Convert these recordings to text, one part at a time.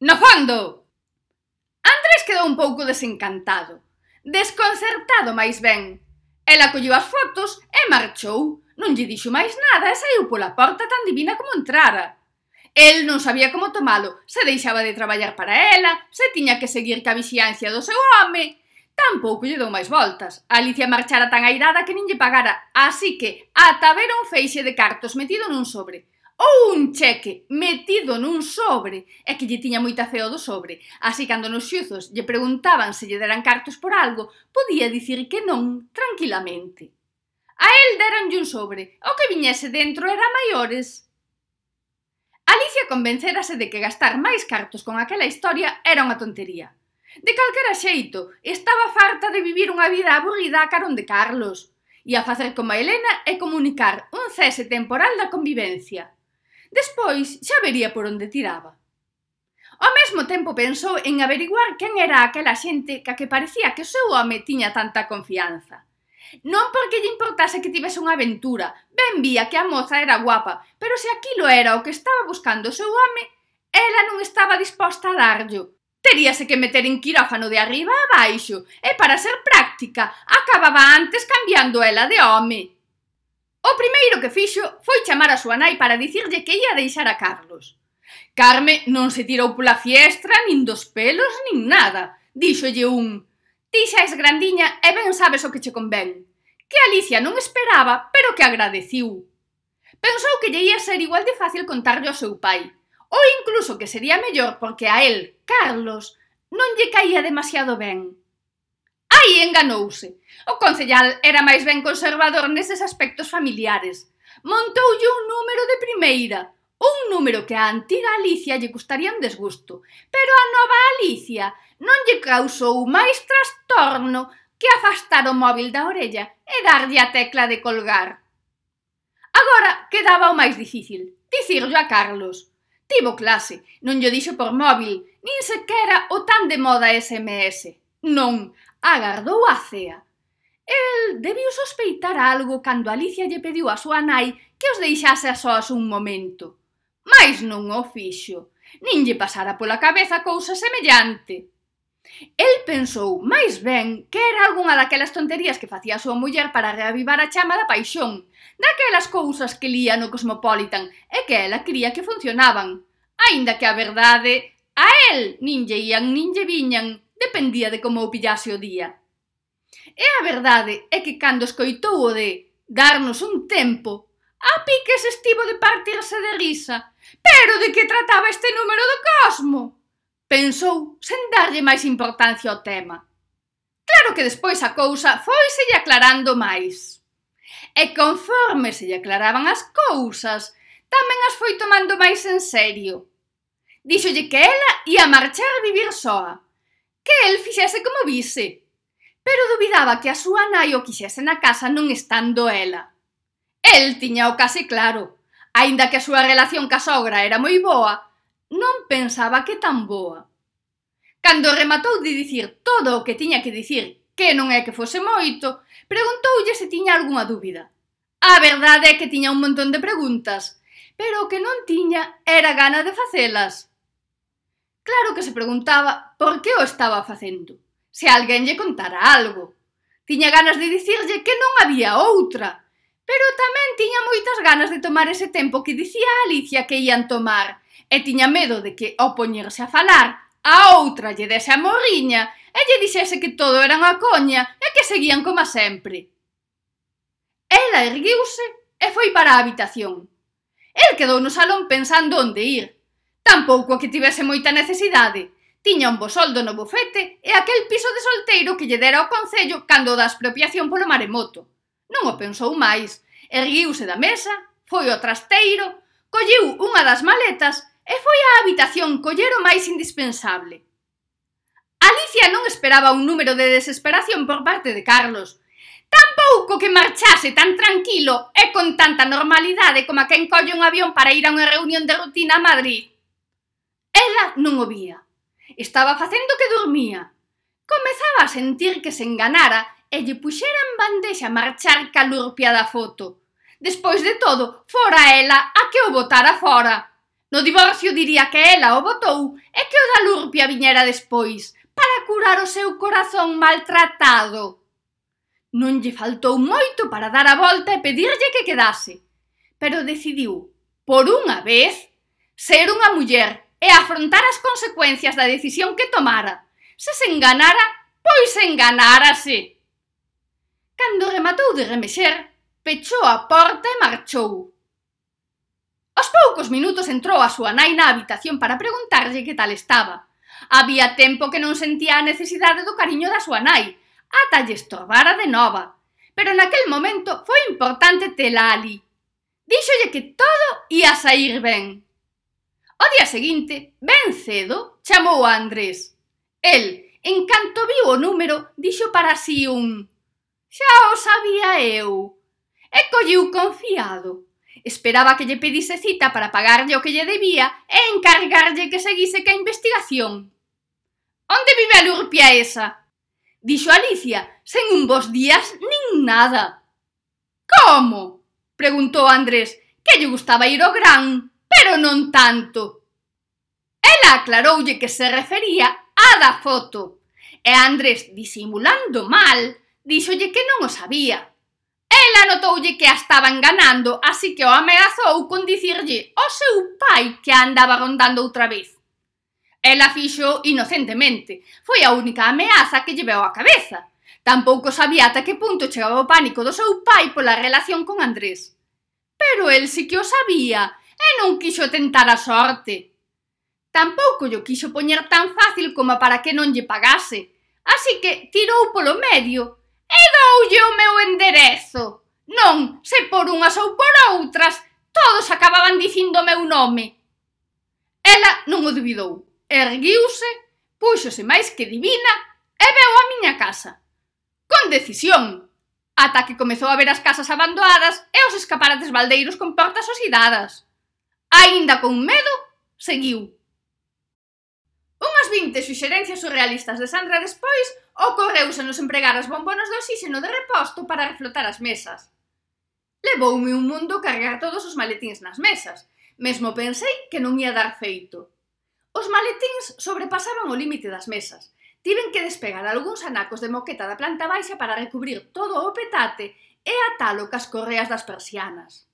No fondo! Andrés quedou un pouco desencantado, desconcertado máis ben. Ela colleu as fotos e marchou. Non lle dixo máis nada e saiu pola porta tan divina como entrara. El non sabía como tomalo, se deixaba de traballar para ela, se tiña que seguir ca vixiancia do seu home, Tampouco lle dou máis voltas. Alicia marchara tan airada que nin lle pagara, así que ata ver un feixe de cartos metido nun sobre ou un cheque metido nun sobre, e que lle tiña moita feo do sobre. Así cando nos xuzos lle preguntaban se lle deran cartos por algo, podía dicir que non tranquilamente. A el deranlle un sobre, o que viñese dentro era maiores. Alicia convencerase de que gastar máis cartos con aquela historia era unha tontería. De calquera xeito, estaba farta de vivir unha vida aburrida a carón de Carlos, e a facer como a Helena e comunicar un cese temporal da convivencia. Despois xa vería por onde tiraba. Ao mesmo tempo pensou en averiguar quen era aquela xente ca que parecía que o seu home tiña tanta confianza. Non porque lle importase que tivese unha aventura, ben vía que a moza era guapa, pero se aquilo era o que estaba buscando o seu home, ela non estaba disposta a darllo. Teríase que meter en quirófano de arriba a baixo, e para ser práctica, acababa antes cambiando ela de home. O primeiro que fixo foi chamar a súa nai para dicirlle que ia deixar a Carlos. Carme non se tirou pola fiestra, nin dos pelos, nin nada. Díxolle un, ti xa es grandiña e ben sabes o que che convén. Que Alicia non esperaba, pero que agradeciu. Pensou que lle ia ser igual de fácil contarlle ao seu pai, ou incluso que sería mellor porque a él, Carlos, non lle caía demasiado ben. Aí enganouse. O concellal era máis ben conservador neses aspectos familiares. Montoulle un número de primeira, un número que a antiga Alicia lle custaría un desgusto, pero a nova Alicia non lle causou máis trastorno que afastar o móvil da orella e darlle a tecla de colgar. Agora quedaba o máis difícil, dicirlo a Carlos. Tivo clase, non lle dixo por móvil, nin sequera o tan de moda SMS. Non, agardou a cea. El debiu sospeitar algo cando Alicia lle pediu a súa nai que os deixase a sós un momento. Mais non o fixo, nin lle pasara pola cabeza cousa semellante. El pensou máis ben que era algunha daquelas tonterías que facía a súa muller para reavivar a chama da paixón, daquelas cousas que lía no Cosmopolitan e que ela cría que funcionaban, aínda que a verdade a el nin lle ian nin lle viñan dependía de como o pillase o día. E a verdade é que cando escoitou o de darnos un tempo, a piques estivo de partirse de risa. Pero de que trataba este número do cosmo? Pensou sen darlle máis importancia ao tema. Claro que despois a cousa foiselle aclarando máis. E conforme se lle aclaraban as cousas, tamén as foi tomando máis en serio. Díxolle que ela ia marchar a vivir soa, que el fixese como vise, pero dubidaba que a súa nai o quixese na casa non estando ela. El tiña o case claro, aínda que a súa relación ca sogra era moi boa, non pensaba que tan boa. Cando rematou de dicir todo o que tiña que dicir, que non é que fose moito, preguntoulle se tiña algunha dúbida. A verdade é que tiña un montón de preguntas, pero o que non tiña era gana de facelas. Claro que se preguntaba por que o estaba facendo. Se alguén lle contara algo. Tiña ganas de dicirlle que non había outra. Pero tamén tiña moitas ganas de tomar ese tempo que dicía a Alicia que ian tomar. E tiña medo de que, ao poñerse a falar, a outra lle dese a morriña e lle dixese que todo era unha coña e que seguían como sempre. Ela erguiuse e foi para a habitación. El quedou no salón pensando onde ir, Tampouco que tivese moita necesidade. Tiña un bo soldo no bufete e aquel piso de solteiro que lle dera o concello cando da expropiación polo maremoto. Non o pensou máis. Erguiuse da mesa, foi ao trasteiro, colliu unha das maletas e foi á habitación coller o máis indispensable. Alicia non esperaba un número de desesperación por parte de Carlos, Tampouco que marchase tan tranquilo e con tanta normalidade como a quen colle un avión para ir a unha reunión de rutina a Madrid. Ela non o vía. Estaba facendo que dormía. Comezaba a sentir que se enganara e lle puxera en bandexa marchar calurpia da foto. Despois de todo, fora ela a que o botara fora. No divorcio diría que ela o botou e que o da Lurpia viñera despois para curar o seu corazón maltratado. Non lle faltou moito para dar a volta e pedirlle que quedase, pero decidiu, por unha vez, ser unha muller e afrontar as consecuencias da decisión que tomara. Se se enganara, pois enganárase. Cando rematou de remexer, pechou a porta e marchou. Aos poucos minutos entrou a súa nai na habitación para preguntarlle que tal estaba. Había tempo que non sentía a necesidade do cariño da súa nai, ata lle estorbara de nova. Pero naquel momento foi importante tela ali. Díxolle que todo ia sair ben. O día seguinte, ben cedo, chamou a Andrés. El, en canto viu o número, dixo para si un «Xa o sabía eu». E colliu confiado. Esperaba que lle pedise cita para pagarlle o que lle debía e encargarlle que seguise ca investigación. «Onde vive a lurpia esa?» Dixo Alicia, sen un bos días nin nada. «Como?» preguntou Andrés, que lle gustaba ir ao gran. Claro non tanto. Ela aclaroulle que se refería á da foto e Andrés, disimulando mal, díxolle que non o sabía. Ela notoulle que a estaba enganando, así que o ameazou con dicirlle ao seu pai que andaba rondando outra vez. Ela fixo inocentemente. Foi a única ameaza que lleveu á cabeza. Tampouco sabía ata que punto chegaba o pánico do seu pai pola relación con Andrés. Pero el sí que o sabía e non quixo tentar a sorte. Tampouco lle quixo poñer tan fácil como para que non lle pagase, así que tirou polo medio e doulle o meu enderezo. Non, se por unhas ou por outras, todos acababan dicindo o meu nome. Ela non o dubidou, erguiuse, puxose máis que divina e veu a miña casa. Con decisión, ata que comezou a ver as casas abandonadas e os escaparates baldeiros con portas oxidadas aínda con medo, seguiu. Unhas 20 suxerencias surrealistas de Sandra despois, ocorreuse nos empregar as bombonas de oxíxeno de reposto para reflotar as mesas. Levoume un mundo cargar todos os maletíns nas mesas, mesmo pensei que non ia dar feito. Os maletíns sobrepasaban o límite das mesas, tiven que despegar algúns anacos de moqueta da planta baixa para recubrir todo o petate e atalo cas correas das persianas.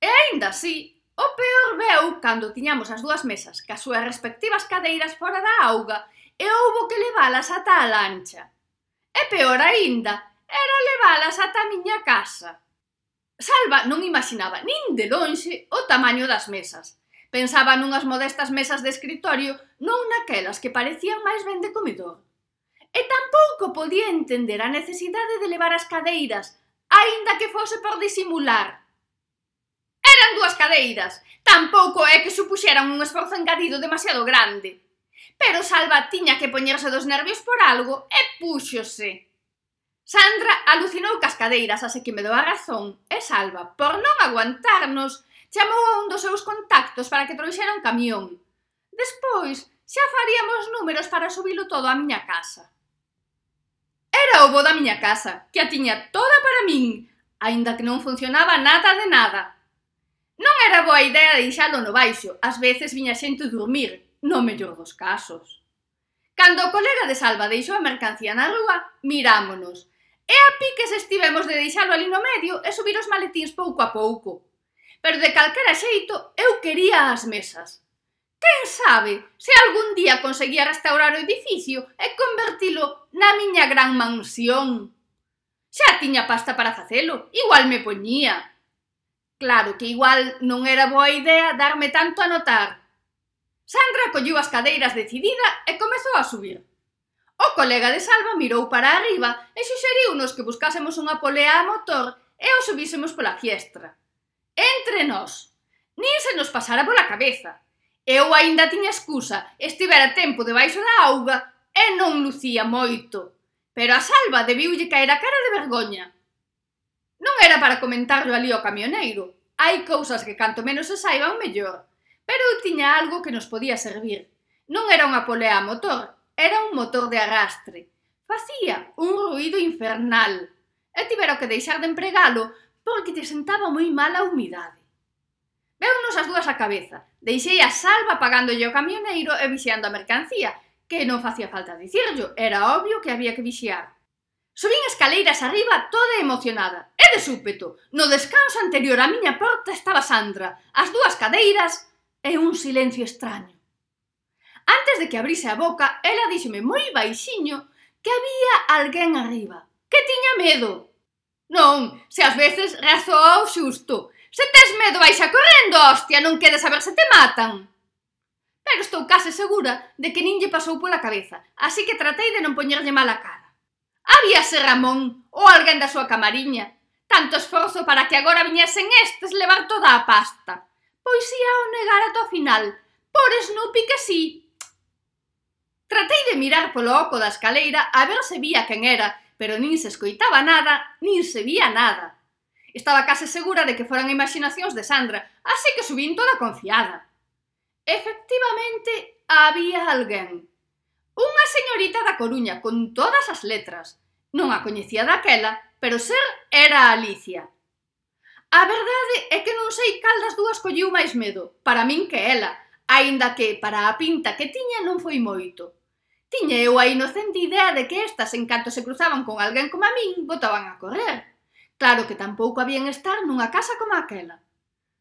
E aínda así, O peor veu cando tiñamos as dúas mesas ca súas respectivas cadeiras fora da auga e houbo que leválas ata a lancha. E peor aínda, era leválas ata a miña casa. Salva non imaginaba nin de lonxe o tamaño das mesas. Pensaba nunhas modestas mesas de escritorio, non naquelas que parecían máis ben de comedor. E tampouco podía entender a necesidade de levar as cadeiras, aínda que fose por disimular eran dúas cadeiras. Tampouco é que supuxeran un esforzo engadido demasiado grande. Pero Salva tiña que poñerse dos nervios por algo e púxose. Sandra alucinou cas cadeiras, así que me dou a razón, e Salva, por non aguantarnos, chamou a un dos seus contactos para que trouxera un camión. Despois, xa faríamos números para subilo todo á miña casa. Era o bo da miña casa, que a tiña toda para min, aínda que non funcionaba nada de nada. Non era boa idea deixalo no baixo, ás veces viña xente dormir, no mellor dos casos. Cando o colega de Salva deixou a mercancía na rúa, mirámonos. E a piques estivemos de deixalo ali no medio e subir os maletíns pouco a pouco. Pero de calquera xeito, eu quería as mesas. Quen sabe se algún día conseguía restaurar o edificio e convertilo na miña gran mansión. Xa tiña pasta para facelo, igual me poñía. Claro que igual non era boa idea darme tanto a notar. Sandra colleu as cadeiras decidida e comezou a subir. O colega de Salva mirou para arriba e xuxeriunos que buscásemos unha polea a motor e o subísemos pola fiestra. Entre nós, nin se nos pasara pola cabeza. Eu aínda tiña excusa, estivera tempo debaixo da auga e non lucía moito. Pero a Salva debiulle caer a cara de vergoña. Non era para comentarlo ali ao camioneiro. Hai cousas que canto menos se saiban mellor. Pero eu tiña algo que nos podía servir. Non era unha polea a motor, era un motor de arrastre. Facía un ruido infernal. E tivero que deixar de empregalo porque te sentaba moi mal a humidade. Veunos as dúas a cabeza. Deixei a salva pagándolle o camioneiro e vixiando a mercancía, que non facía falta dicirllo, era obvio que había que vixiar. Subín escaleiras arriba toda emocionada. E de súpeto, no descanso anterior á miña porta estaba Sandra, as dúas cadeiras e un silencio extraño. Antes de que abrise a boca, ela díxome moi baixiño que había alguén arriba, que tiña medo. Non, se ás veces razoa o xusto. Se tes medo baixa correndo, hostia, non queres saber se te matan. Pero estou case segura de que nin lle pasou pola cabeza, así que tratei de non poñerlle mala cara. Habíase Ramón ou alguén da súa camariña. Tanto esforzo para que agora viñesen estes levar toda a pasta. Pois ia o negar ata o final. Por Snoopy que sí. Tratei de mirar polo oco da escaleira a ver se vía quen era, pero nin se escoitaba nada, nin se vía nada. Estaba case segura de que foran imaginacións de Sandra, así que subín toda confiada. Efectivamente, había alguén. Unha señorita da Coruña con todas as letras. Non a coñecía daquela, pero ser era Alicia. A verdade é que non sei cal das dúas colliu máis medo, para min que ela, aínda que para a pinta que tiña non foi moito. Tiña eu a inocente idea de que estas, en canto se cruzaban con alguén como a min, botaban a correr. Claro que tampouco habían estar nunha casa como aquela.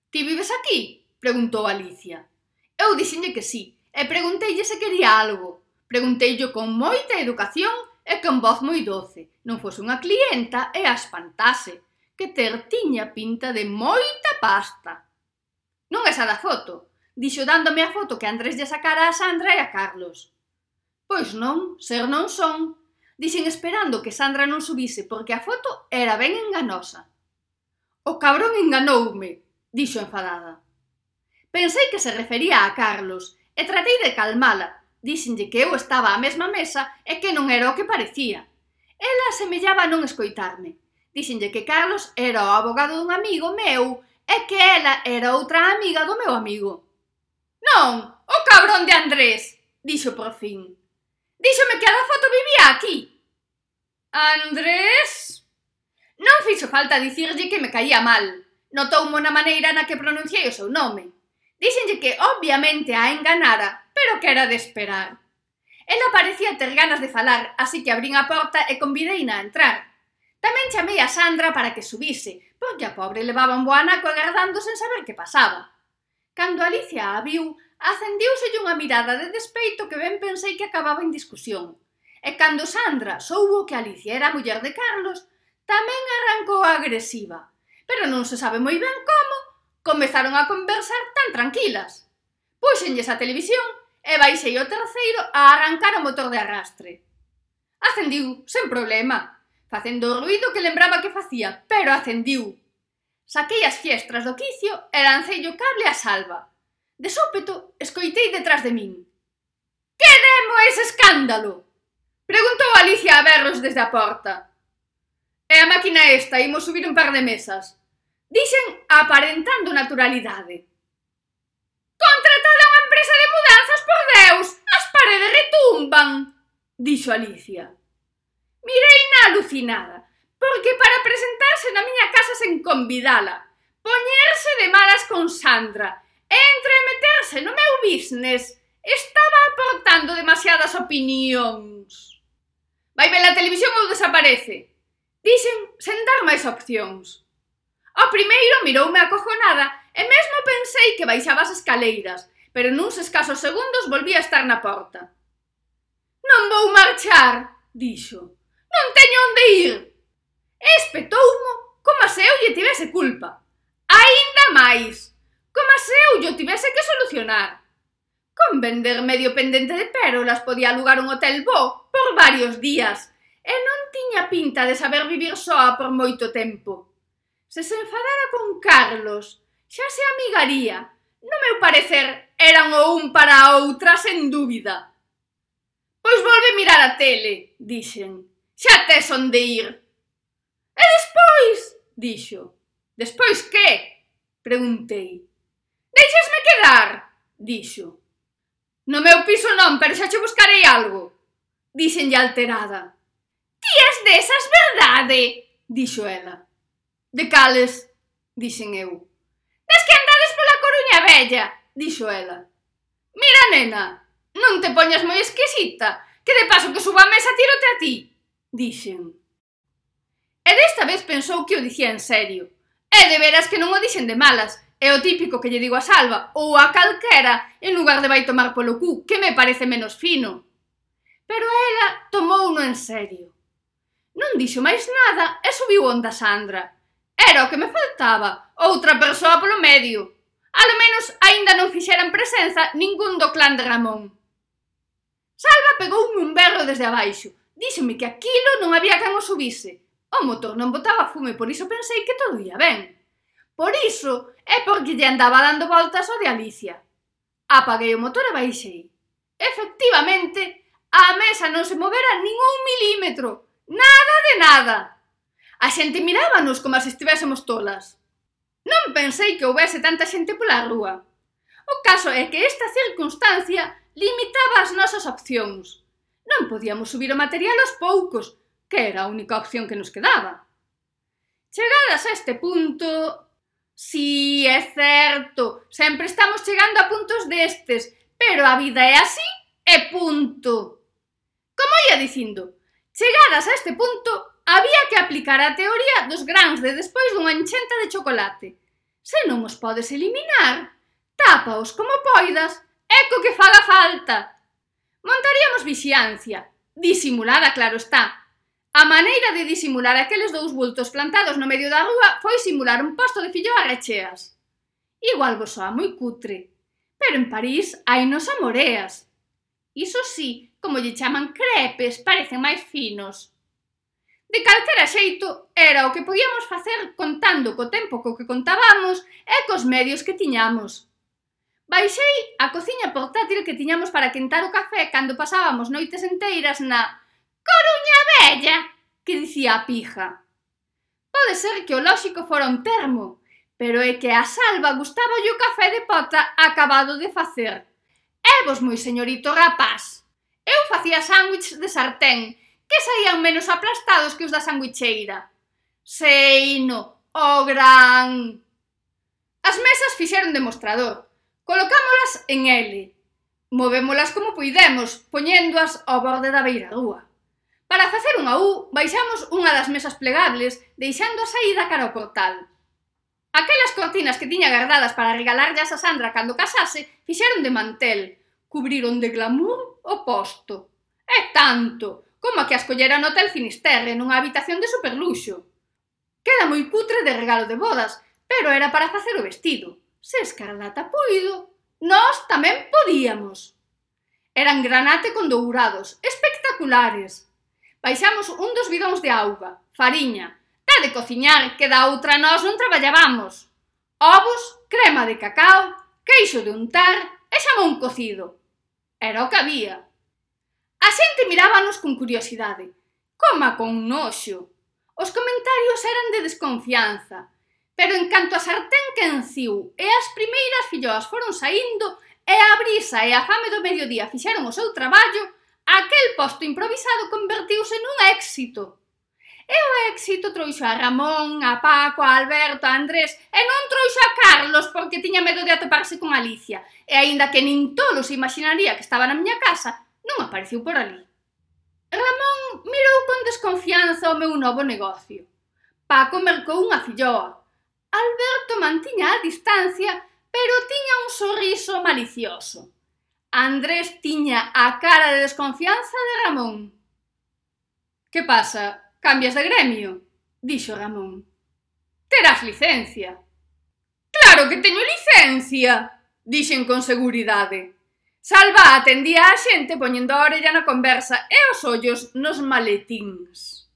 Ti vives aquí? Preguntou Alicia. Eu dixenlle que sí, e pregunteille se quería algo. Pregunteillo con moita educación e con voz moi doce. Non fose unha clienta e a espantase, que ter tiña pinta de moita pasta. Non esa da foto, dixo dándome a foto que Andrés lle sacara a Sandra e a Carlos. Pois non, ser non son, dixen esperando que Sandra non subise porque a foto era ben enganosa. O cabrón enganoume, dixo enfadada. Pensei que se refería a Carlos e tratei de calmala, díxenlle que eu estaba á mesma mesa e que non era o que parecía. Ela semellaba non escoitarme. Díxenlle que Carlos era o abogado dun amigo meu e que ela era outra amiga do meu amigo. Non, o cabrón de Andrés, dixo por fin. Díxome que a da foto vivía aquí. Andrés? Non fixo falta dicirlle que me caía mal. Notou na maneira na que pronunciei o seu nome. Díxenlle que obviamente a enganara pero que era de esperar. Ela parecía ter ganas de falar, así que abrín a porta e convideina a entrar. Tamén chamei a Sandra para que subise, porque a pobre levaba un boanaco agardando sen saber que pasaba. Cando Alicia a viu, acendiuselle unha mirada de despeito que ben pensei que acababa en discusión. E cando Sandra soubo que Alicia era a muller de Carlos, tamén arrancou agresiva. Pero non se sabe moi ben como, comezaron a conversar tan tranquilas. Puxenlles a televisión e baixei o terceiro a arrancar o motor de arrastre. Acendiu, sen problema, facendo o ruido que lembraba que facía, pero acendiu. Saquei as fiestras do quicio e lancei o cable a salva. De súpeto, escoitei detrás de min. Que demo ese escándalo? Preguntou Alicia a berros desde a porta. É a máquina esta, imos subir un par de mesas. Dixen aparentando naturalidade. Contratada unha empresa de mudanza por Deus, as paredes retumban! dixo Alicia. Mirei na alucinada, porque para presentarse na miña casa sen convidala, poñerse de malas con Sandra, entre entremeterse no meu business, estaba aportando demasiadas opinións. Vai ver a televisión ou desaparece. Dixen sen dar máis opcións. Ao primeiro miroume acojonada e mesmo pensei que baixaba as escaleiras, pero nuns escasos segundos volvía a estar na porta. Non vou marchar, dixo. Non teño onde ir. E espetoumo como se eu lle tivese culpa. Ainda máis, como se eu lle tivese que solucionar. Con vender medio pendente de pérolas podía alugar un hotel bo por varios días e non tiña pinta de saber vivir soa por moito tempo. Se se enfadara con Carlos, xa se amigaría. No meu parecer, Eran o un para a outra, sen dúbida. Pois volve mirar a tele, dixen. Xa tes onde ir. E despois, dixo. Despois que? Preguntei. Deixasme quedar, dixo. No meu piso non, pero xa che buscarei algo. Dixenlle alterada. Ti és desas verdade, dixo ela. De cales, dixen eu. Das que andades pola Coruña Bella, dixo ela. Mira, nena, non te poñas moi exquisita, que de paso que suba a mesa tirote a ti, dixen. E desta vez pensou que o dicía en serio. E de veras que non o dixen de malas, é o típico que lle digo a Salva ou a calquera en lugar de vai tomar polo cu, que me parece menos fino. Pero ela tomouno en serio. Non dixo máis nada e subiu onda Sandra. Era o que me faltaba, outra persoa polo medio. Alo menos aínda non fixeran presenza ningún do clan de Ramón. Salva pegoume un berro desde abaixo. Díxome que aquilo non había quen o subise. O motor non botaba fume, por iso pensei que todo ia ben. Por iso é porque lle andaba dando voltas ao de Alicia. Apaguei o motor e baixei. Efectivamente, a mesa non se movera nin un milímetro. Nada de nada. A xente mirábanos como se estivéssemos tolas. Non pensei que houbese tanta xente pola rúa. O caso é que esta circunstancia limitaba as nosas opcións. Non podíamos subir o material aos poucos, que era a única opción que nos quedaba. Chegadas a este punto... Si, sí, é certo, sempre estamos chegando a puntos destes, pero a vida é así e punto. Como ia dicindo, chegadas a este punto, había que aplicar a teoría dos grans de despois dunha enchenta de chocolate. Se non os podes eliminar, tápaos como poidas e co que faga falta. Montaríamos vixiancia, disimulada claro está. A maneira de disimular aqueles dous bultos plantados no medio da rúa foi simular un posto de fillo a recheas. Igual vos soa moi cutre, pero en París hai nos amoreas. Iso sí, como lle chaman crepes, parecen máis finos. De calquera xeito, era o que podíamos facer contando co tempo co que contábamos e cos medios que tiñamos. Baixei a cociña portátil que tiñamos para quentar o café cando pasábamos noites enteiras na Coruña Bella, que dicía a pija. Pode ser que o lóxico fora un termo, pero é que a salva gustaba o café de pota acabado de facer. E vos moi señorito rapaz. Eu facía sándwich de sartén que saían menos aplastados que os da sanguicheira. Seino, o oh, gran... As mesas fixeron demostrador. Colocámolas en L. Movémolas como puidemos, poñéndoas ao borde da beira rúa. Para facer unha U, baixamos unha das mesas plegables, deixando a saída cara ao portal. Aquelas cortinas que tiña guardadas para regalarlas a Sandra cando casase, fixeron de mantel, cubriron de glamour o posto. É tanto, como a que as collera no Hotel Finisterre nunha habitación de superluxo. Queda moi cutre de regalo de bodas, pero era para facer o vestido. Se Escarlata puido, nós tamén podíamos. Eran granate con dourados, espectaculares. Baixamos un dos bidóns de auga, fariña, da de cociñar que da outra nós non traballábamos. Ovos, crema de cacao, queixo de untar e xamón cocido. Era o que había. A xente mirábanos con curiosidade, coma con noxo. Os comentarios eran de desconfianza, pero en canto a sartén que enciu e as primeiras filloas foron saindo e a brisa e a fame do mediodía fixeron o seu traballo, aquel posto improvisado convertiuse nun éxito. E o éxito trouxo a Ramón, a Paco, a Alberto, a Andrés e non trouxo a Carlos porque tiña medo de atoparse con Alicia. E aínda que nin tolo se imaginaría que estaba na miña casa, non apareceu por ali. Ramón mirou con desconfianza o meu novo negocio. Paco mercou unha filloa. Alberto mantiña a distancia, pero tiña un sorriso malicioso. Andrés tiña a cara de desconfianza de Ramón. Que pasa? Cambias de gremio? Dixo Ramón. Terás licencia. Claro que teño licencia, dixen con seguridade. Salva atendía a xente poñendo a orella na conversa e os ollos nos maletíns.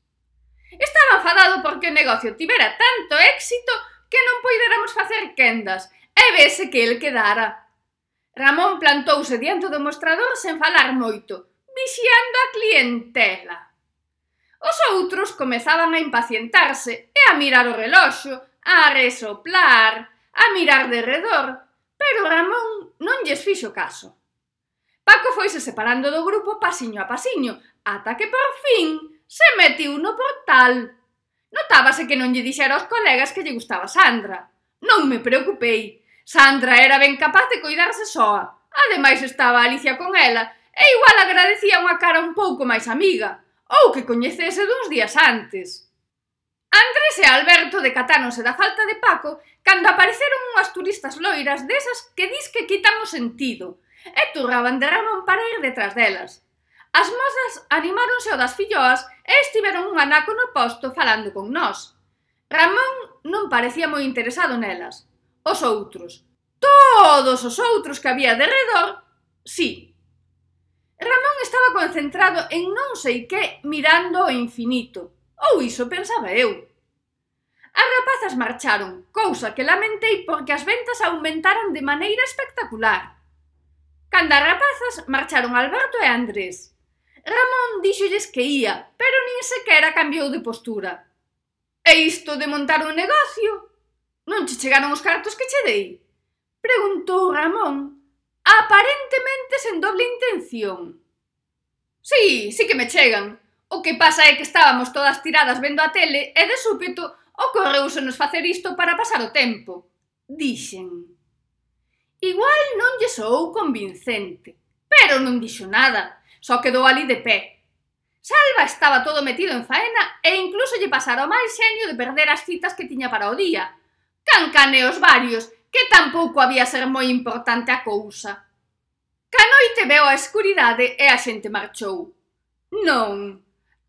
Estaba enfadado porque o negocio tivera tanto éxito que non poideramos facer quendas e vese que el quedara. Ramón plantouse diante do mostrador sen falar moito, vixiando a clientela. Os outros comezaban a impacientarse e a mirar o reloxo, a resoplar, a mirar de redor, pero Ramón non lles fixo caso. Paco foise separando do grupo pasiño a pasiño, ata que por fin se metiu no portal. Notábase que non lle dixera aos colegas que lle gustaba Sandra. Non me preocupei. Sandra era ben capaz de coidarse soa. Ademais estaba Alicia con ela, e igual agradecía unha cara un pouco máis amiga, ou que coñecese duns días antes. Andrés e Alberto decatáronse da falta de Paco cando apareceron unhas turistas loiras desas que dis que quitan o sentido, e turrabanderaron para ir detrás delas. As mozas animáronse ao das filloas e estiveron un anaco no posto falando con nós. Ramón non parecía moi interesado nelas. Os outros, todos os outros que había de redor, sí. Ramón estaba concentrado en non sei que mirando o infinito, ou iso pensaba eu. As rapazas marcharon, cousa que lamentei porque as ventas aumentaron de maneira espectacular. Cando as rapazas marcharon Alberto e Andrés. Ramón díxolles que ía, pero nin sequera cambiou de postura. E isto de montar un negocio? Non che chegaron os cartos que che dei? Preguntou Ramón, aparentemente sen doble intención. Sí, sí que me chegan. O que pasa é que estábamos todas tiradas vendo a tele e de súpeto ocorreusenos facer isto para pasar o tempo. Dixen. Igual non lle soou convincente, pero non dixo nada, só quedou ali de pé. Salva estaba todo metido en faena e incluso lle pasara o mal xenio de perder as citas que tiña para o día. Cancaneos varios, que tampouco había ser moi importante a cousa. Ca noite veo a escuridade e a xente marchou. Non,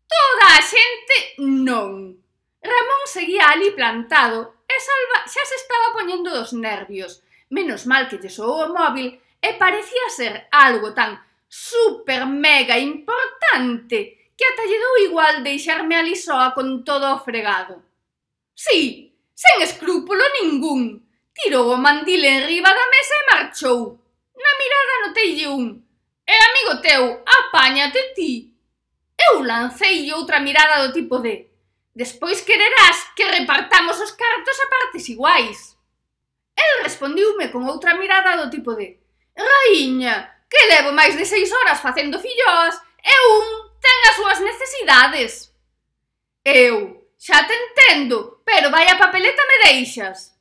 toda a xente non. Ramón seguía ali plantado e Salva xa se estaba poñendo dos nervios, menos mal que lle soou o móvil e parecía ser algo tan super mega importante que ata lle dou igual deixarme ali soa con todo o fregado. Sí, sen escrúpulo ningún. Tirou o mandil enriba da mesa e marchou. Na mirada notei un. E amigo teu, apáñate ti. Eu lancei outra mirada do tipo de Despois quererás que repartamos os cartos a partes iguais. El respondiume con outra mirada do tipo de Raíña, que levo máis de seis horas facendo fillós e un ten as súas necesidades. Eu, xa te entendo, pero vai a papeleta me deixas.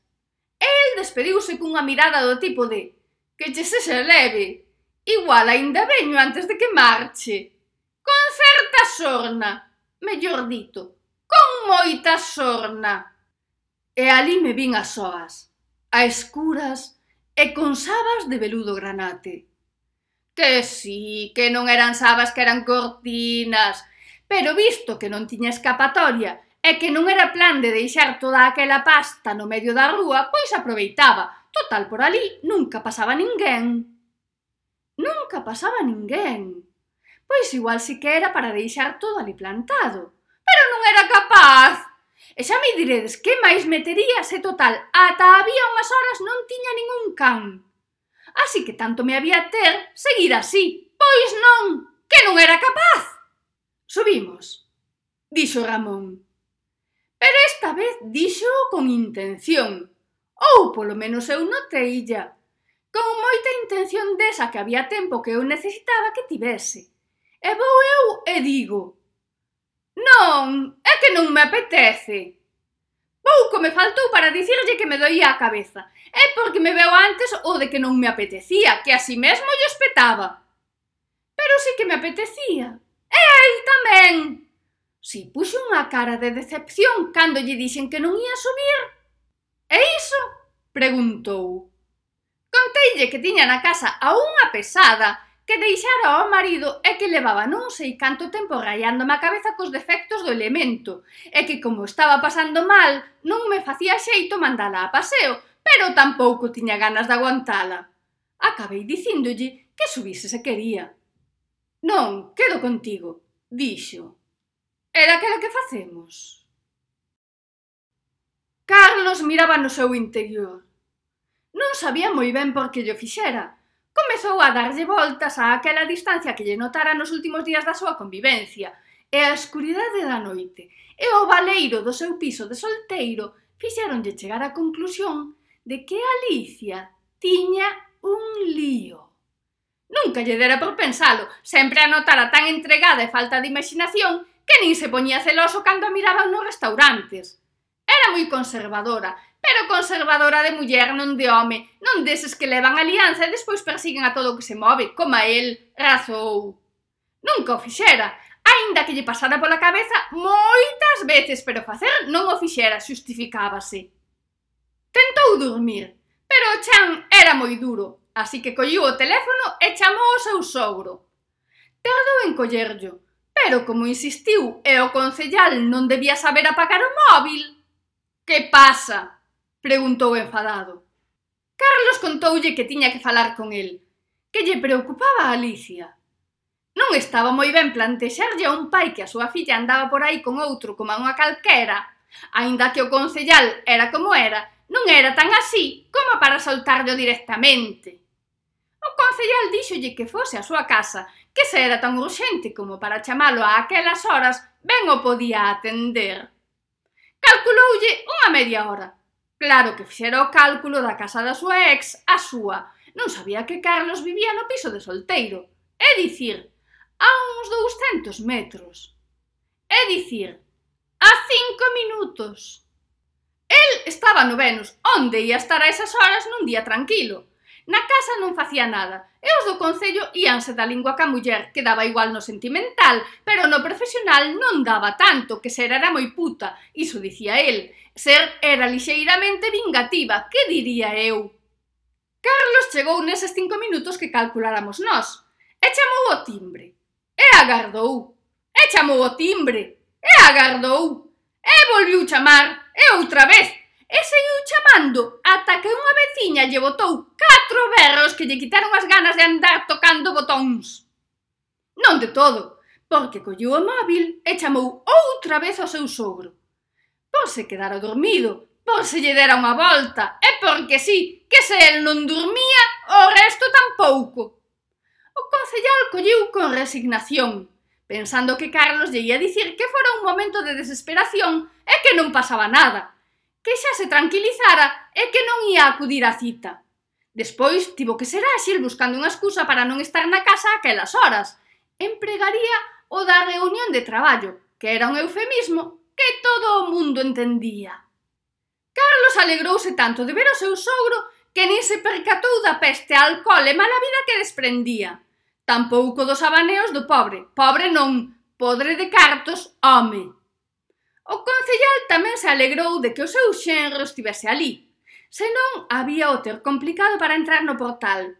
El despediuse cunha mirada do tipo de que che se se leve, igual aínda veño antes de que marche. Con certa sorna, mellor dito, con moita sorna. E ali me vin as soas a escuras e con sabas de veludo granate. Que sí, que non eran sabas que eran cortinas, pero visto que non tiña escapatoria e que non era plan de deixar toda aquela pasta no medio da rúa, pois aproveitaba. Total, por ali nunca pasaba ninguén. Nunca pasaba ninguén. Pois igual si que era para deixar todo ali plantado. Pero non era capaz. E xa me diredes, que máis metería se total ata había unhas horas non tiña ningún can. Así que tanto me había ter seguir así. Pois non, que non era capaz. Subimos, dixo Ramón. Pero esta vez dixo con intención, ou polo menos eu noteilla, con moita intención desa que había tempo que eu necesitaba que tivese. E vou eu e digo, Non, é que non me apetece. Pouco me faltou para dicirlle que me doía a cabeza. É porque me veu antes o de que non me apetecía, que así mesmo lle espetaba. Pero sí que me apetecía. E a el tamén. Si puxo unha cara de decepción cando lle dixen que non ia subir. E iso? Preguntou. Conteille que tiña na casa a unha pesada que deixara ao marido e que levaba non sei canto tempo rayándome a cabeza cos defectos do elemento, e que como estaba pasando mal, non me facía xeito mandala a paseo, pero tampouco tiña ganas de aguantala. Acabei dicíndolle que subise se quería. Non, quedo contigo, dixo. E daquela que facemos? Carlos miraba no seu interior. Non sabía moi ben por que lle fixera, Comezou a darlle voltas a aquela distancia que lle notara nos últimos días da súa convivencia, e a escuridade da noite, e o valeiro do seu piso de solteiro fixeronlle chegar á conclusión de que Alicia tiña un lío. Nunca lle dera por pensalo, sempre a notara tan entregada e falta de imaginación que nin se poñía celoso cando a miraban nos restaurantes. Era moi conservadora pero conservadora de muller non de home, non deses que levan alianza e despois persiguen a todo o que se move, como a el razou. Nunca o fixera, aínda que lle pasara pola cabeza moitas veces, pero facer non o fixera, xustificábase. Tentou dormir, pero o chan era moi duro, así que colliu o teléfono e chamou o seu sogro. Tardou en collerllo, pero como insistiu e o concellal non debía saber apagar o móvil, que pasa? Preguntou enfadado. Carlos contoulle que tiña que falar con el, que lle preocupaba a Alicia. Non estaba moi ben plantexarlle a un pai que a súa filla andaba por aí con outro como a unha calquera, aínda que o concellal era como era, non era tan así como para soltarlo directamente. O concellal díxolle que fose a súa casa, que se era tan urxente como para chamalo a aquelas horas, ben o podía atender. Calculoulle unha media hora, Claro que fixera o cálculo da casa da súa ex a súa. Non sabía que Carlos vivía no piso de solteiro. É dicir, a uns 200 metros. É dicir, a cinco minutos. El estaba no Venus, onde ia estar a esas horas nun día tranquilo. Na casa non facía nada, e os do Concello íanse da lingua ca muller, que daba igual no sentimental, pero no profesional non daba tanto, que ser era moi puta, iso dicía el. Ser era lixeiramente vingativa, que diría eu? Carlos chegou neses cinco minutos que calculáramos nós, e chamou o timbre. E agardou. E chamou o timbre. E agardou. E volviu chamar. E outra vez e seguiu chamando ata que unha veciña lle botou catro berros que lle quitaron as ganas de andar tocando botóns. Non de todo, porque colleu o móvil e chamou outra vez ao seu sogro. Por se quedara dormido, por se lle dera unha volta, e porque sí, que se el non dormía, o resto tampouco. O concellal colleu con resignación, pensando que Carlos lle ia dicir que fora un momento de desesperación e que non pasaba nada, que xa se tranquilizara e que non ia acudir á cita. Despois tivo que ser áxil buscando unha excusa para non estar na casa aquelas horas. Empregaría o da reunión de traballo, que era un eufemismo que todo o mundo entendía. Carlos alegrouse tanto de ver o seu sogro que nin se percatou da peste, alcohol e mala vida que desprendía. Tampouco dos abaneos do pobre, pobre non, podre de cartos, home. O concellal tamén se alegrou de que o seu xenro estivese ali, senón había o ter complicado para entrar no portal.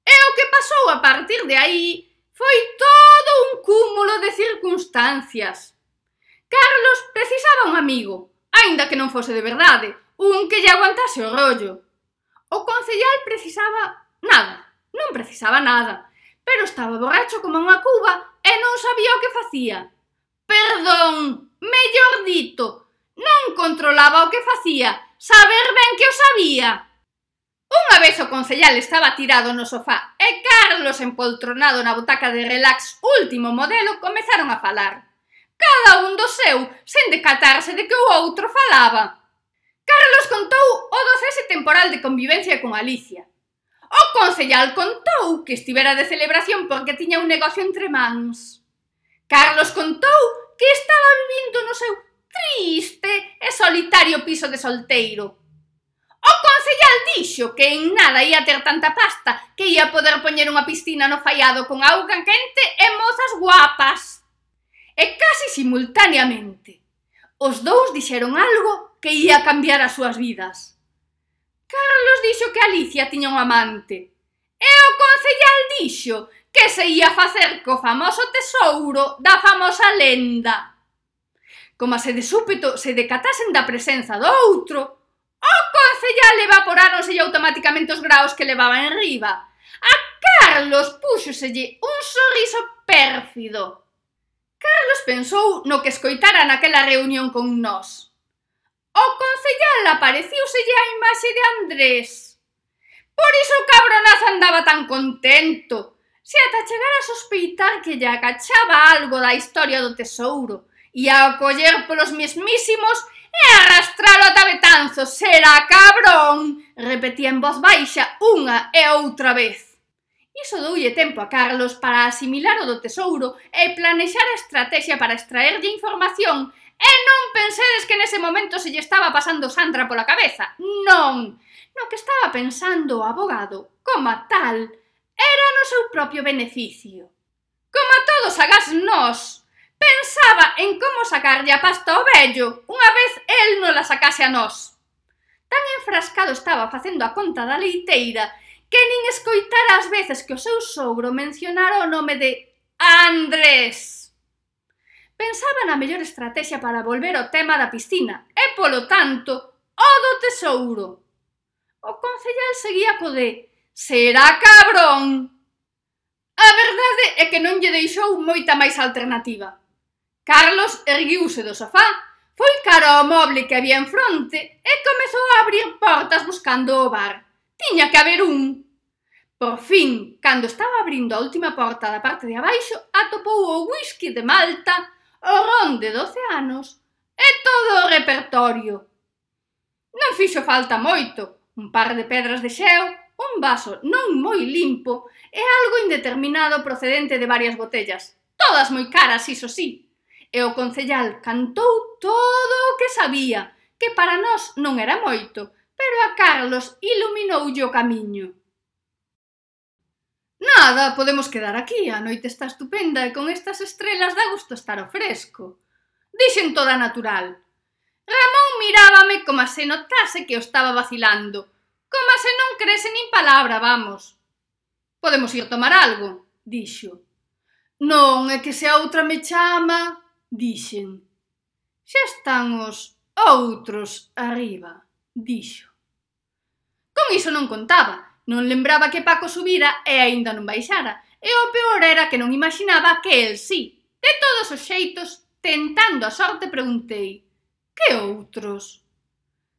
E o que pasou a partir de aí foi todo un cúmulo de circunstancias. Carlos precisaba un amigo, aínda que non fose de verdade, un que lle aguantase o rollo. O concellal precisaba nada, non precisaba nada, pero estaba borracho como unha cuba e non sabía o que facía. Perdón, mellor dito, non controlaba o que facía, saber ben que o sabía. Unha vez o concellal estaba tirado no sofá e Carlos empoltronado na butaca de relax último modelo comezaron a falar. Cada un do seu, sen decatarse de que o outro falaba. Carlos contou o do cese temporal de convivencia con Alicia. O concellal contou que estivera de celebración porque tiña un negocio entre mans. Carlos contou que estaba vivindo no seu triste e solitario piso de solteiro. O concellal dixo que en nada ia ter tanta pasta que ia poder poñer unha piscina no fallado con auga quente e mozas guapas. E casi simultaneamente, os dous dixeron algo que ia cambiar as súas vidas. Carlos dixo que Alicia tiña un amante. E o concellal dixo que se ía facer co famoso tesouro da famosa lenda. Como se de súpeto se decatasen da presenza do outro, o concellal evaporáronse automáticamente os graos que levaba en riba. A Carlos púxoselle un sorriso pérfido. Carlos pensou no que escoitara naquela reunión con nós. O concellal apareciuselle a imaxe de Andrés. Por iso o cabronazo andaba tan contento, se ata chegar a sospeitar que lle agachaba algo da historia do tesouro, e a coller polos mesmísimos e arrastralo ata Betanzos, será cabrón, repetía en voz baixa unha e outra vez. Iso doulle tempo a Carlos para asimilar o do tesouro e planexar a estrategia para extraerlle información e non pensedes que nese momento se lle estaba pasando Sandra pola cabeza, non. No que estaba pensando o abogado, como tal, era no seu propio beneficio. Como a todos agás nós, pensaba en como sacarlle a pasta ao vello unha vez el non la sacase a nós. Tan enfrascado estaba facendo a conta da leiteira que nin escoitara as veces que o seu sogro mencionara o nome de Andrés. Pensaba na mellor estrategia para volver ao tema da piscina e, polo tanto, o do tesouro. O concellal seguía co de será cabrón. A verdade é que non lle deixou moita máis alternativa. Carlos erguiuse do sofá, foi cara ao moble que había en fronte e comezou a abrir portas buscando o bar. Tiña que haber un. Por fin, cando estaba abrindo a última porta da parte de abaixo, atopou o whisky de Malta, o ron de 12 anos e todo o repertorio. Non fixo falta moito, un par de pedras de xeo Un vaso non moi limpo e algo indeterminado procedente de varias botellas, todas moi caras, iso sí. E o concellal cantou todo o que sabía, que para nós non era moito, pero a Carlos iluminoulle o camiño. Nada, podemos quedar aquí, a noite está estupenda e con estas estrelas dá gusto estar ao fresco. Dixen toda natural. Ramón mirábame como se notase que o estaba vacilando, Coma se non crese nin palabra, vamos. Podemos ir tomar algo, dixo. Non, é que se a outra me chama, dixen. Xa están os outros arriba, dixo. Con iso non contaba, non lembraba que Paco subira e aínda non baixara, e o peor era que non imaginaba que el sí. De todos os xeitos, tentando a sorte, preguntei, que outros?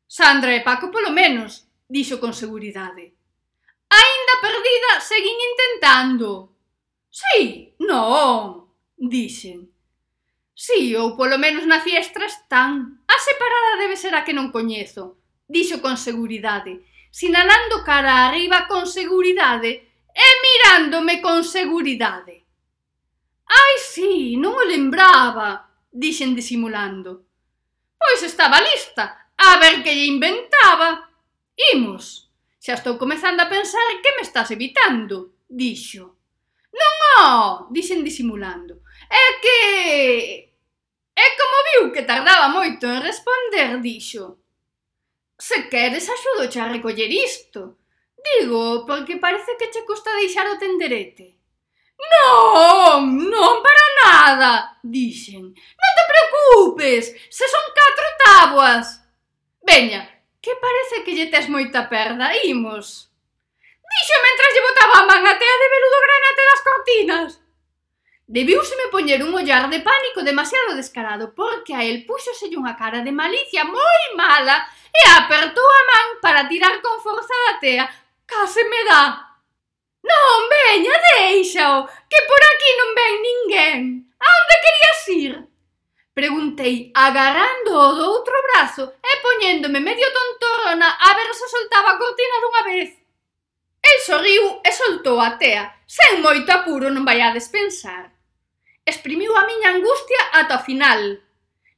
Sandra e Paco polo menos, dixo con seguridade. Aínda perdida, seguín intentando. Sí, non, dixen. Sí, ou polo menos na fiestra están. A separada debe ser a que non coñezo, dixo con seguridade, sinalando cara arriba con seguridade e mirándome con seguridade. Ai, sí, non o lembraba, dixen disimulando. Pois estaba lista, a ver que lle inventaba. Imos. Xa estou comezando a pensar que me estás evitando, dixo. Non o, dixen disimulando. É que... É como viu que tardaba moito en responder, dixo. Se queres, axudo a recoller isto. Digo, porque parece que che custa deixar o tenderete. Non, non para nada, dixen. Non te preocupes, se son catro tábuas. Veña, Que parece que lle tes moita perda, imos. Dixo mentras lle botaba a man a tea de veludo granate das cortinas. Debiúseme poñer un ollar de pánico demasiado descarado, porque a el púxoselle unha cara de malicia moi mala e apertou a man para tirar con forza da tea. Case me dá. Non, veña, deixao, que por aquí non ven ninguén. A onde querías ir? Preguntei, agarrando o do outro brazo e poñéndome medio tontorrona a ver se soltaba a cortina dunha vez. El sorriu e soltou a tea, sen moito apuro non vai a despensar. Exprimiu a miña angustia ata o final.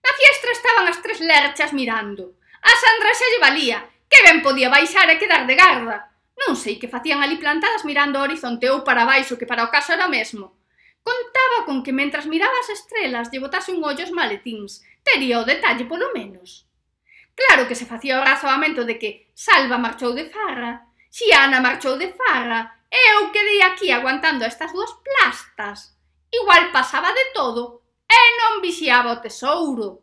Na fiestra estaban as tres lerchas mirando. A Sandra xa lle valía, que ben podía baixar e quedar de garda. Non sei que facían ali plantadas mirando o horizonte ou para baixo, que para o caso era o mesmo. Contaba con que mentras miraba as estrelas lle botase un ollo aos maletíns. Tería o detalle polo menos. Claro que se facía o razoamento de que Salva marchou de farra, Xiana marchou de farra, e eu quedei aquí aguantando estas dúas plastas. Igual pasaba de todo e non vixiaba o tesouro.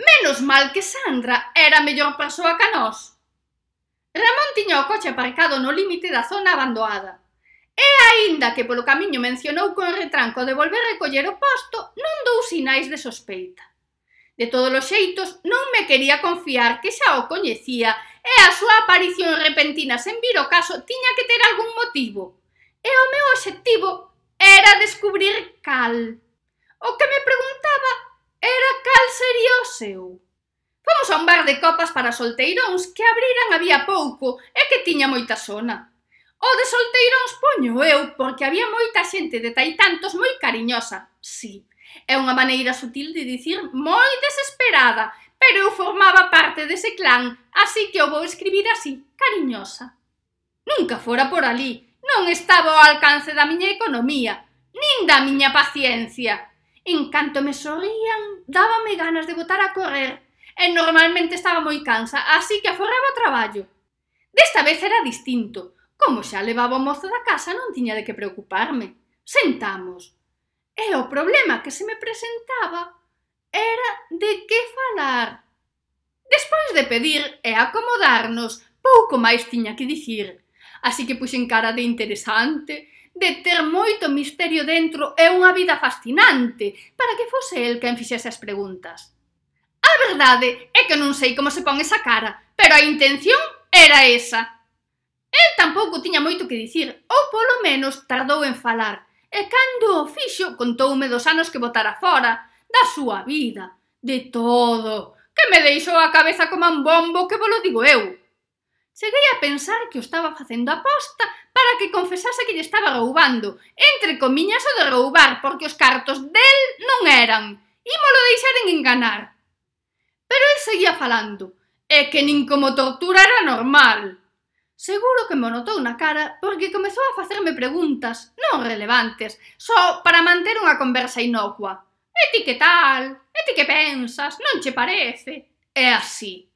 Menos mal que Sandra era mellor persoa que nós. Ramón tiña o coche aparcado no límite da zona abandonada. E aínda que polo camiño mencionou con retranco de volver recoller o posto, non dou sinais de sospeita. De todos os xeitos, non me quería confiar que xa o coñecía e a súa aparición repentina sen vir o caso tiña que ter algún motivo. E o meu obxectivo era descubrir cal. O que me preguntaba era cal sería o seu. Fomos a un bar de copas para solteiróns que abriran había pouco e que tiña moita sona. O de solteiróns poño eu, porque había moita xente de taitantos moi cariñosa, sí. É unha maneira sutil de dicir moi desesperada, pero eu formaba parte dese clan, así que o vou escribir así, cariñosa. Nunca fora por ali, non estaba ao alcance da miña economía, nin da miña paciencia. En canto me sorrían, dábame ganas de botar a correr, e normalmente estaba moi cansa, así que aforraba o traballo. Desta vez era distinto, Como xa levaba o mozo da casa non tiña de que preocuparme. Sentamos. E o problema que se me presentaba era de que falar. Despois de pedir e acomodarnos, pouco máis tiña que dicir. Así que puxen cara de interesante, de ter moito misterio dentro e unha vida fascinante para que fose el quen fixese as preguntas. A verdade é que non sei como se pon esa cara, pero a intención era esa. El tampouco tiña moito que dicir, ou polo menos tardou en falar, e cando o fixo contoume dos anos que botara fora, da súa vida, de todo, que me deixou a cabeza como un bombo que volo digo eu. Cheguei a pensar que o estaba facendo aposta para que confesase que lle estaba roubando, entre comiñas o de roubar, porque os cartos del non eran, e deixar deixaren enganar. Pero el seguía falando, e que nin como tortura era normal. Seguro que me notou na cara porque comezou a facerme preguntas non relevantes, só para manter unha conversa inocua. E ti que tal? E ti que pensas? Non che parece? É así.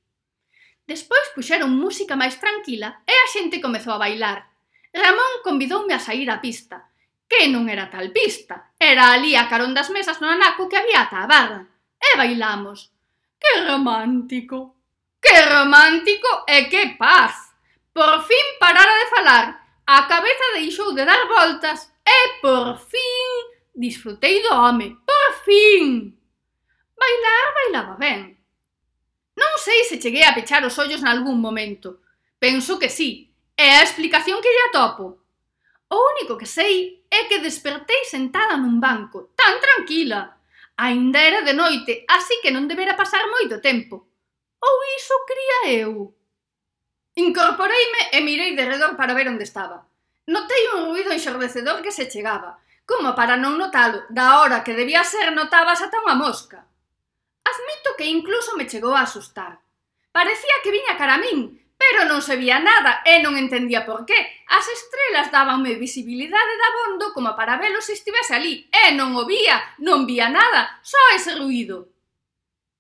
Despois puxeron música máis tranquila e a xente comezou a bailar. Ramón convidoume a sair á pista, que non era tal pista, era ali a carón das mesas no anaco que había ata a barra. E bailamos. Que romántico! Que romántico e que paz! Por fin parara de falar, a cabeza deixou de dar voltas e por fin disfrutei do home, por fin! Bailar bailaba ben. Non sei se cheguei a pechar os ollos nalgún momento. Penso que sí, é a explicación que lle atopo. O único que sei é que despertei sentada nun banco, tan tranquila. Ainda era de noite, así que non debera pasar moito tempo. Ou iso cría eu. Incorporeime e mirei de redor para ver onde estaba. Notei un ruido enxordecedor que se chegaba, como para non notalo, da hora que debía ser notabas ata unha mosca. Admito que incluso me chegou a asustar. Parecía que viña cara a min, pero non se vía nada e non entendía por qué. As estrelas dábanme visibilidade da bondo como para velo se estivese ali, e non o vía, non vía nada, só ese ruido.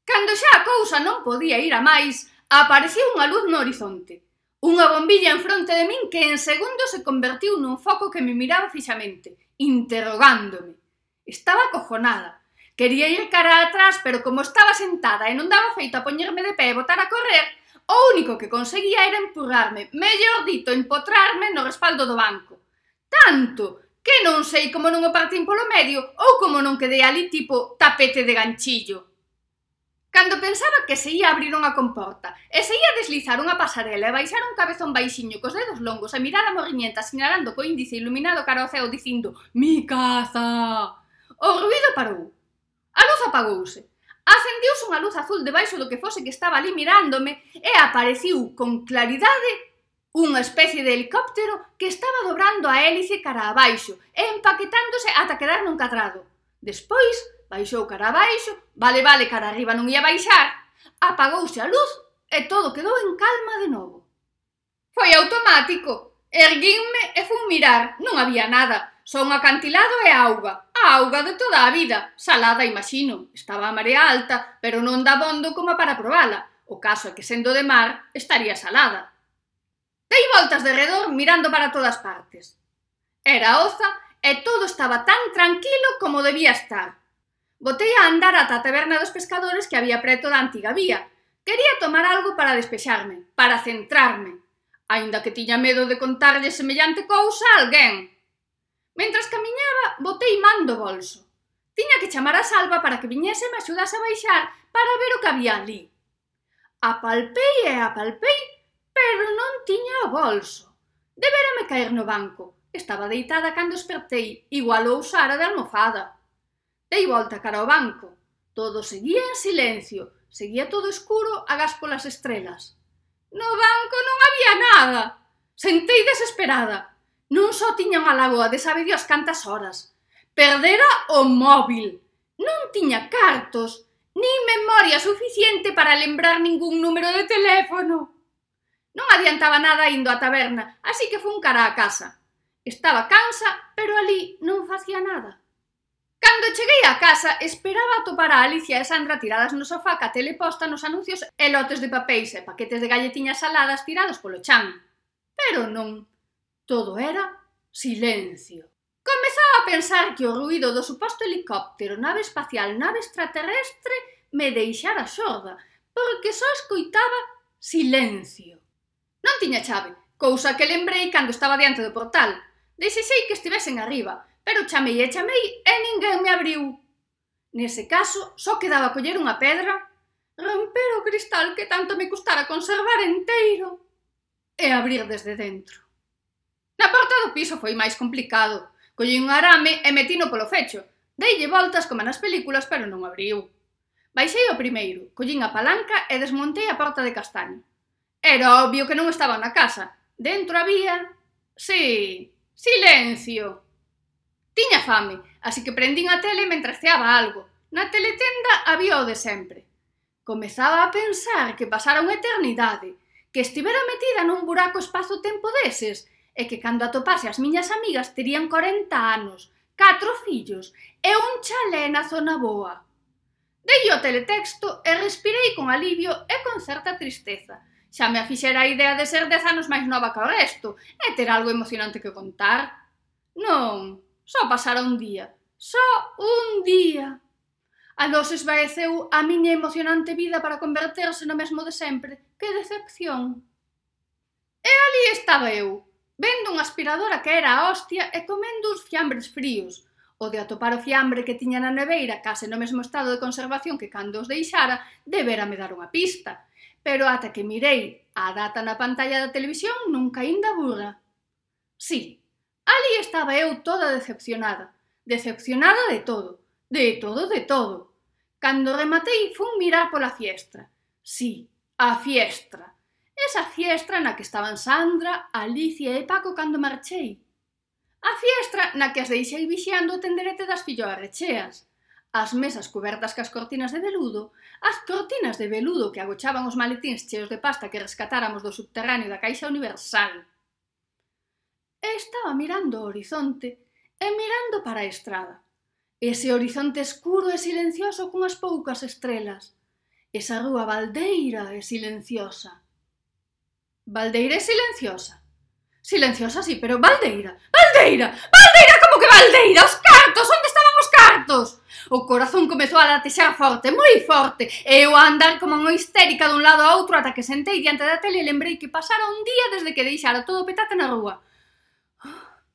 Cando xa a cousa non podía ir a máis, Apareceu unha luz no horizonte. Unha bombilla en fronte de min que en segundos se convertiu nun foco que me miraba fixamente, interrogándome. Estaba acojonada. Quería ir cara atrás, pero como estaba sentada e non daba feito a poñerme de pé e botar a correr, o único que conseguía era empurrarme, mellor dito, empotrarme no respaldo do banco. Tanto que non sei como non o partín polo medio ou como non quedei ali tipo tapete de ganchillo. Cando pensaba que se ia abrir unha comporta e se ia deslizar unha pasarela e baixar un cabezón baixiño cos dedos longos e mirar a morriñenta sinalando co índice iluminado cara ao ceo dicindo «Mi caza!» O ruido parou. A luz apagouse. Acendiuse unha luz azul debaixo do que fose que estaba ali mirándome e apareciu con claridade unha especie de helicóptero que estaba dobrando a hélice cara abaixo e empaquetándose ata quedar nun catrado. Despois, baixou cara abaixo, vale, vale, cara arriba non ia baixar, apagouse a luz e todo quedou en calma de novo. Foi automático, erguínme e fun mirar, non había nada, só un acantilado e auga, a auga de toda a vida, salada imagino, estaba a marea alta, pero non da bondo como para probala, o caso é que sendo de mar estaría salada. Dei voltas de redor mirando para todas partes. Era oza e todo estaba tan tranquilo como debía estar, Botei a andar ata a taberna dos pescadores que había preto da antiga vía. Quería tomar algo para despexarme, para centrarme. Ainda que tiña medo de contarlle semellante cousa a alguén. Mentras camiñaba, botei man do bolso. Tiña que chamar a Salva para que viñese e me axudase a baixar para ver o que había ali. Apalpei e apalpei, pero non tiña o bolso. Deberame caer no banco. Estaba deitada cando espertei, igual o usara de almofada. Dei volta cara ao banco. Todo seguía en silencio, seguía todo escuro agás polas estrelas. No banco non había nada. Sentei desesperada. Non só tiña unha lagoa de sabe Dios cantas horas. Perdera o móvil. Non tiña cartos, nin memoria suficiente para lembrar ningún número de teléfono. Non adiantaba nada indo á taberna, así que fun cara á casa. Estaba cansa, pero ali non facía nada. Cando cheguei á casa, esperaba atopar a Alicia e Sandra tiradas no sofá ca teleposta nos anuncios e lotes de papéis e paquetes de galletiñas saladas tirados polo chan. Pero non. Todo era silencio. Comezaba a pensar que o ruido do suposto helicóptero, nave espacial, nave extraterrestre me deixara sorda, porque só escoitaba silencio. Non tiña chave, cousa que lembrei cando estaba diante do portal. Desexei que estivesen arriba, pero chamei e chamei e ninguén me abriu. Nese caso, só quedaba coller unha pedra, romper o cristal que tanto me custara conservar enteiro e abrir desde dentro. Na porta do piso foi máis complicado. Collei un arame e metino polo fecho. Deille voltas como nas películas, pero non abriu. Baixei o primeiro, collín a palanca e desmontei a porta de castaño. Era obvio que non estaba na casa. Dentro había... Sí, silencio. Tiña fame, así que prendín a tele mentras ceaba algo. Na teletenda había o de sempre. Comezaba a pensar que pasara unha eternidade, que estivera metida nun buraco espazo-tempo deses, e que cando atopase as miñas amigas terían 40 anos, catro fillos e un chalé na zona boa. Dei o teletexto e respirei con alivio e con certa tristeza, xa me afixera a idea de ser dez anos máis nova que o resto e ter algo emocionante que contar. Non, Só pasara un día. Só un día. A nos esvaeceu a miña emocionante vida para converterse no mesmo de sempre. Que decepción! E ali estaba eu, vendo unha aspiradora que era a hostia e comendo uns fiambres fríos. O de atopar o fiambre que tiña na neveira case no mesmo estado de conservación que cando os deixara, debera me dar unha pista. Pero ata que mirei a data na pantalla da televisión nunca ainda burra. Sí, Ali estaba eu toda decepcionada, decepcionada de todo, de todo, de todo. Cando rematei, fun mirar pola fiestra. Sí, a fiestra. Esa fiestra na que estaban Sandra, Alicia e Paco cando marchei. A fiestra na que as deixei vixiando o tenderete das filloarrecheas. As mesas cobertas cas cortinas de veludo, as cortinas de veludo que agochaban os maletíns cheos de pasta que rescatáramos do subterráneo da Caixa Universal e estaba mirando o horizonte e mirando para a estrada. Ese horizonte escuro e silencioso cunhas poucas estrelas. Esa rúa baldeira e silenciosa. Baldeira e silenciosa. Silenciosa, sí, pero baldeira, baldeira, baldeira, como que baldeira, os cartos, onde estaban os cartos? O corazón comezou a latexar forte, moi forte, e eu a andar como unha histérica dun lado a outro ata que sentei diante da tele e lembrei que pasara un día desde que deixara todo petate na rúa.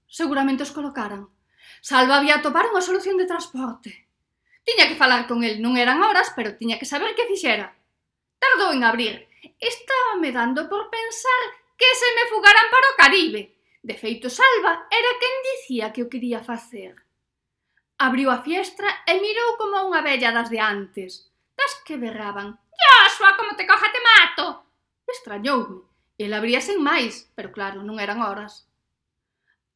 Seguramente os colocaran. Salva había atopar unha solución de transporte. Tiña que falar con el, non eran horas, pero tiña que saber que fixera. Tardou en abrir. Estaba me dando por pensar que se me fugaran para o Caribe. De feito, Salva era quen dicía que o quería facer. Abriu a fiestra e mirou como unha vella das de antes, das que berraban. Joshua, como te coja te mato! Extrañoume. El abría sen máis, pero claro, non eran horas.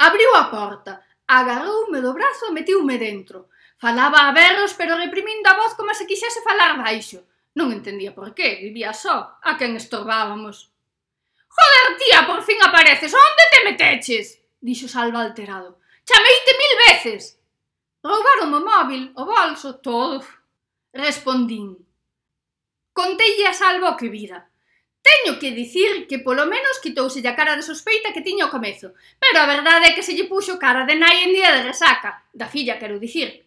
Abriu a porta, agarroume do brazo e metiume dentro. Falaba a berros, pero reprimindo a voz como se quixese falar baixo. Non entendía por qué, vivía só, a quen estorbábamos. Joder, tía, por fin apareces, onde te meteches? Dixo Salva alterado. Chameite mil veces. Roubaron o móvil, o bolso, todo. Respondín. Conteille a Salva o que vira. Teño que dicir que polo menos quitouse a cara de sospeita que tiña o comezo, pero a verdade é que se lle puxo cara de nai en día de resaca, da filla quero dicir.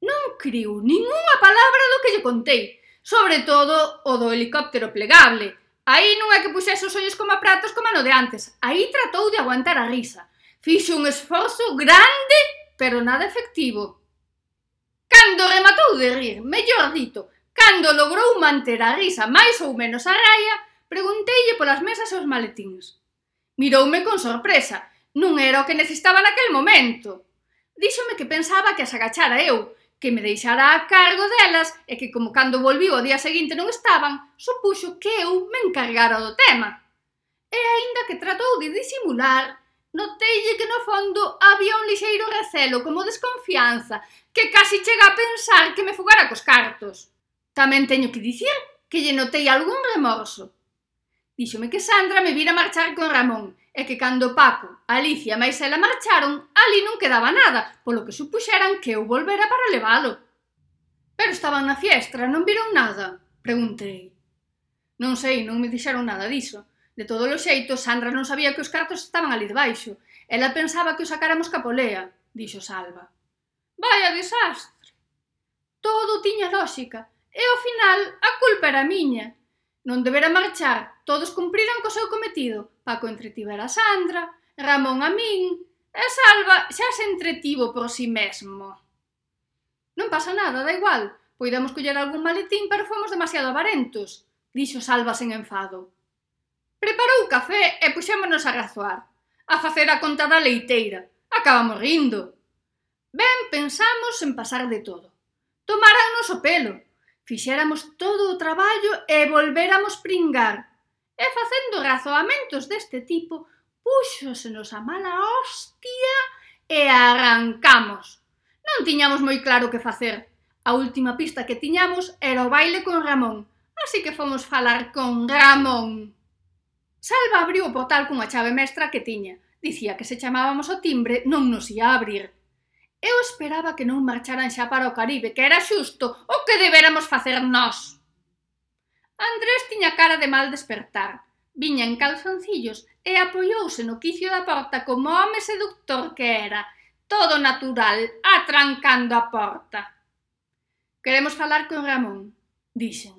Non criu ningunha palabra do que lle contei, sobre todo o do helicóptero plegable. Aí non é que puxese os ollos como a pratos como no de antes, aí tratou de aguantar a risa. Fixo un esforzo grande, pero nada efectivo. Cando rematou de rir, mellor dito, cando logrou manter a risa máis ou menos a raia, Pregunteille polas mesas e os maletíns. Miroume con sorpresa. Non era o que necesitaba naquel momento. Díxome que pensaba que as agachara eu, que me deixara a cargo delas e que como cando volviu o día seguinte non estaban, supuxo que eu me encargara do tema. E aínda que tratou de disimular, noteille que no fondo había un lixeiro recelo, como desconfianza, que casi chega a pensar que me fugara cos cartos. Tamén teño que dicir que lle notei algún remorso, Díxome que Sandra me vira marchar con Ramón e que cando Paco, Alicia e máis ela marcharon, ali non quedaba nada, polo que supuxeran que eu volvera para levalo. Pero estaban na fiestra, non viron nada, preguntei. Non sei, non me dixeron nada diso. De todo os xeitos, Sandra non sabía que os cartos estaban ali debaixo. Ela pensaba que os sacáramos capolea, dixo Salva. Vaya desastre. Todo tiña lógica, e ao final a culpa era miña. Non debera marchar, todos cumpriron co seu cometido. Paco entretiver a Sandra, Ramón a min, e Salva xa se entretivo por si mesmo. Non pasa nada, da igual. Poidemos coller algún maletín, pero fomos demasiado avarentos, dixo Salva sen enfado. Preparou café e puxémonos a razoar, a facer a conta da leiteira. Acabamos rindo. Ben pensamos en pasar de todo. Tomáranos o pelo. Fixéramos todo o traballo e volvéramos pringar. E facendo razoamentos deste tipo, púxosenos a mala hostia e arrancamos. Non tiñamos moi claro que facer. A última pista que tiñamos era o baile con Ramón, así que fomos falar con Ramón. Salva abriu o portal cunha chave mestra que tiña. Dicía que se chamábamos o timbre non nos ia abrir. Eu esperaba que non marcharan xa para o Caribe, que era xusto o que deberamos facer nós. Andrés tiña cara de mal despertar. Viña en calzoncillos e apoiouse no quicio da porta como home seductor que era, todo natural, atrancando a porta. Queremos falar con Ramón, dixen.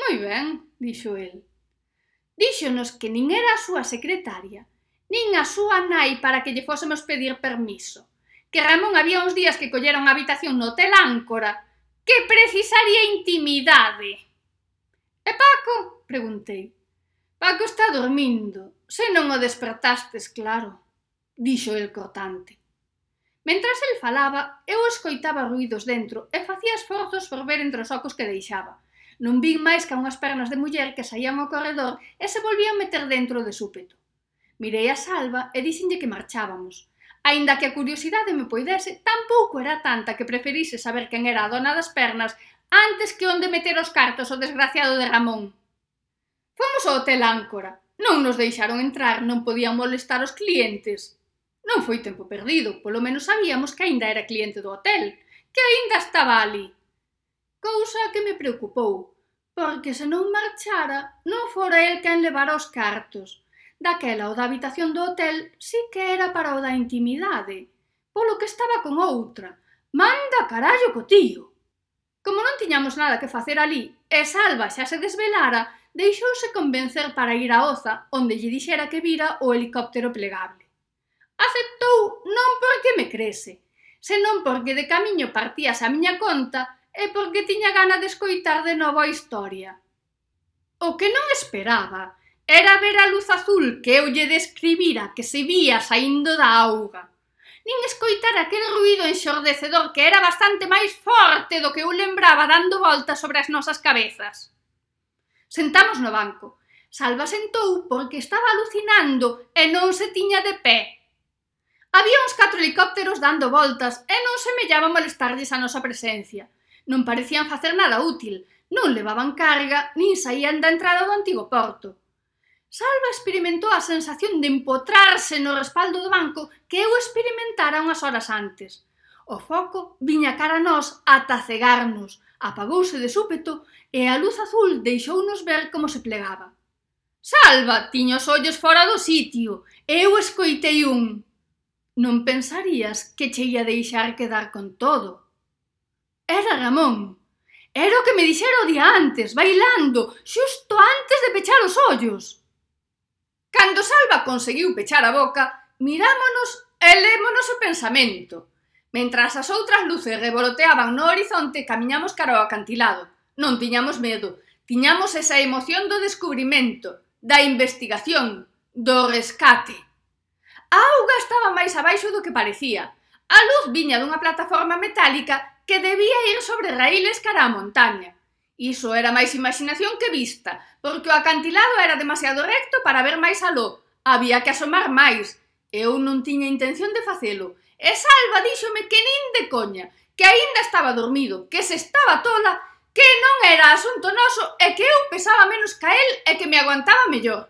Moi ben, dixo el. Díxonos que nin era a súa secretaria, nin a súa nai para que lle fósemos pedir permiso, que Ramón había uns días que collera unha habitación no hotel Áncora, que precisaría intimidade. E Paco? Preguntei. Paco está dormindo, se non o despertastes, claro, dixo el cortante. Mentras el falaba, eu escoitaba ruidos dentro e facía esforzos por ver entre os ocos que deixaba. Non vi máis que unhas pernas de muller que saían ao corredor e se volvían meter dentro de súpeto. Mirei a Salva e dixenlle que marchábamos. Aínda que a curiosidade me poidese, tampouco era tanta que preferise saber quen era a dona das pernas antes que onde meter os cartos o desgraciado de Ramón. Fomos ao hotel Áncora. Non nos deixaron entrar, non podían molestar os clientes. Non foi tempo perdido, polo menos sabíamos que aínda era cliente do hotel, que aínda estaba ali. Cousa que me preocupou, porque se non marchara, non fora el quen levara os cartos. Daquela o da habitación do hotel sí que era para o da intimidade, polo que estaba con outra. Manda carallo co tío! Como non tiñamos nada que facer ali e Salva xa se desvelara, deixouse convencer para ir a Oza, onde lle dixera que vira o helicóptero plegable. Aceptou non porque me crese, senón porque de camiño partías a miña conta e porque tiña gana de escoitar de novo a historia. O que non esperaba era ver a luz azul que eu lle describira que se vía saindo da auga nin escoitar aquel ruido enxordecedor que era bastante máis forte do que eu lembraba dando voltas sobre as nosas cabezas. Sentamos no banco. Salva sentou porque estaba alucinando e non se tiña de pé. Había uns catro helicópteros dando voltas e non semellaba molestarlles a nosa presencia. Non parecían facer nada útil, non levaban carga, nin saían da entrada do antigo porto. Salva experimentou a sensación de empotrarse no respaldo do banco que eu experimentara unhas horas antes. O foco viña cara a nós ata cegarnos, apagouse de súpeto e a luz azul deixounos ver como se plegaba. Salva, tiño os ollos fora do sitio, eu escoitei un. Non pensarías que che ia deixar quedar con todo. Era Ramón. Era o que me dixera o día antes, bailando, xusto antes de pechar os ollos. Cando Salva conseguiu pechar a boca, mirámonos e lémonos o pensamento. Mentras as outras luces revoloteaban no horizonte, camiñamos cara ao acantilado. Non tiñamos medo, tiñamos esa emoción do descubrimento, da investigación, do rescate. A auga estaba máis abaixo do que parecía. A luz viña dunha plataforma metálica que debía ir sobre raíles cara á montaña. Iso era máis imaginación que vista, porque o acantilado era demasiado recto para ver máis aló. Había que asomar máis. Eu non tiña intención de facelo. E Salva díxome que nin de coña, que aínda estaba dormido, que se estaba tola, que non era asunto noso e que eu pesaba menos ca el e que me aguantaba mellor.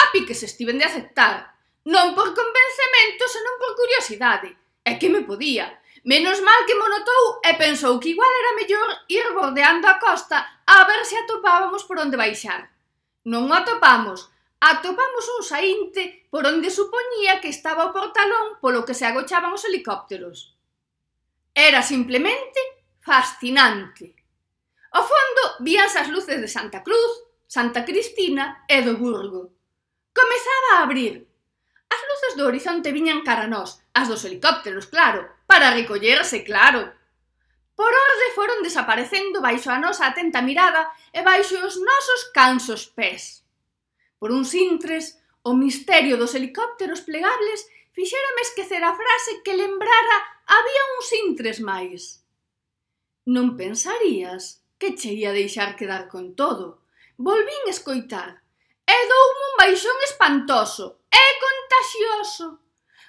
A pique se estiven de aceptar, non por convencemento, senón por curiosidade. E que me podía, Menos mal que monotou e pensou que igual era mellor ir bordeando a costa a ver se atopábamos por onde baixar. Non o atopamos, atopamos un saínte por onde supoñía que estaba o portalón polo que se agochaban os helicópteros. Era simplemente fascinante. Ao fondo vías as luces de Santa Cruz, Santa Cristina e do Burgo. Comezaba a abrir. As luces do horizonte viñan cara a nós, as dos helicópteros, claro, para recollerse, claro. Por orde foron desaparecendo baixo a nosa atenta mirada e baixo os nosos cansos pés. Por uns intres, o misterio dos helicópteros plegables fixérame esquecer a frase que lembrara había uns intres máis. Non pensarías que che ia deixar quedar con todo. Volvín escoitar e doume un baixón espantoso e contagioso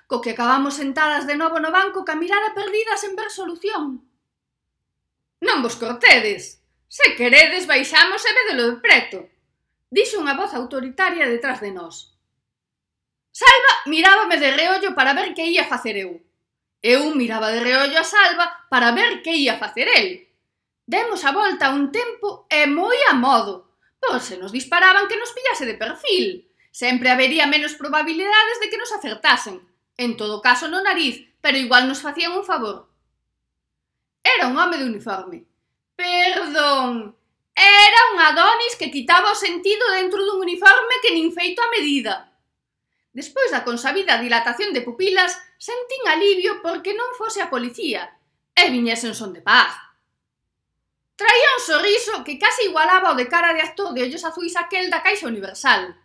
co que acabamos sentadas de novo no banco ca mirada perdida sen ver solución. Non vos cortedes. Se queredes, baixamos e vedelo de preto. Dixo unha voz autoritaria detrás de nós. Salva mirábame de reollo para ver que ia facer eu. Eu miraba de reollo a Salva para ver que ia facer el. Demos a volta un tempo e moi a modo, por se nos disparaban que nos pillase de perfil. Sempre habería menos probabilidades de que nos acertasen. En todo caso no nariz, pero igual nos facían un favor. Era un home de uniforme. Perdón, era un Adonis que quitaba o sentido dentro dun uniforme que nin feito a medida. Despois da consabida dilatación de pupilas, sentín alivio porque non fose a policía e viñese en son de paz. Traía un sorriso que case igualaba o de cara de actor de ollos azuis aquel da Caixa Universal.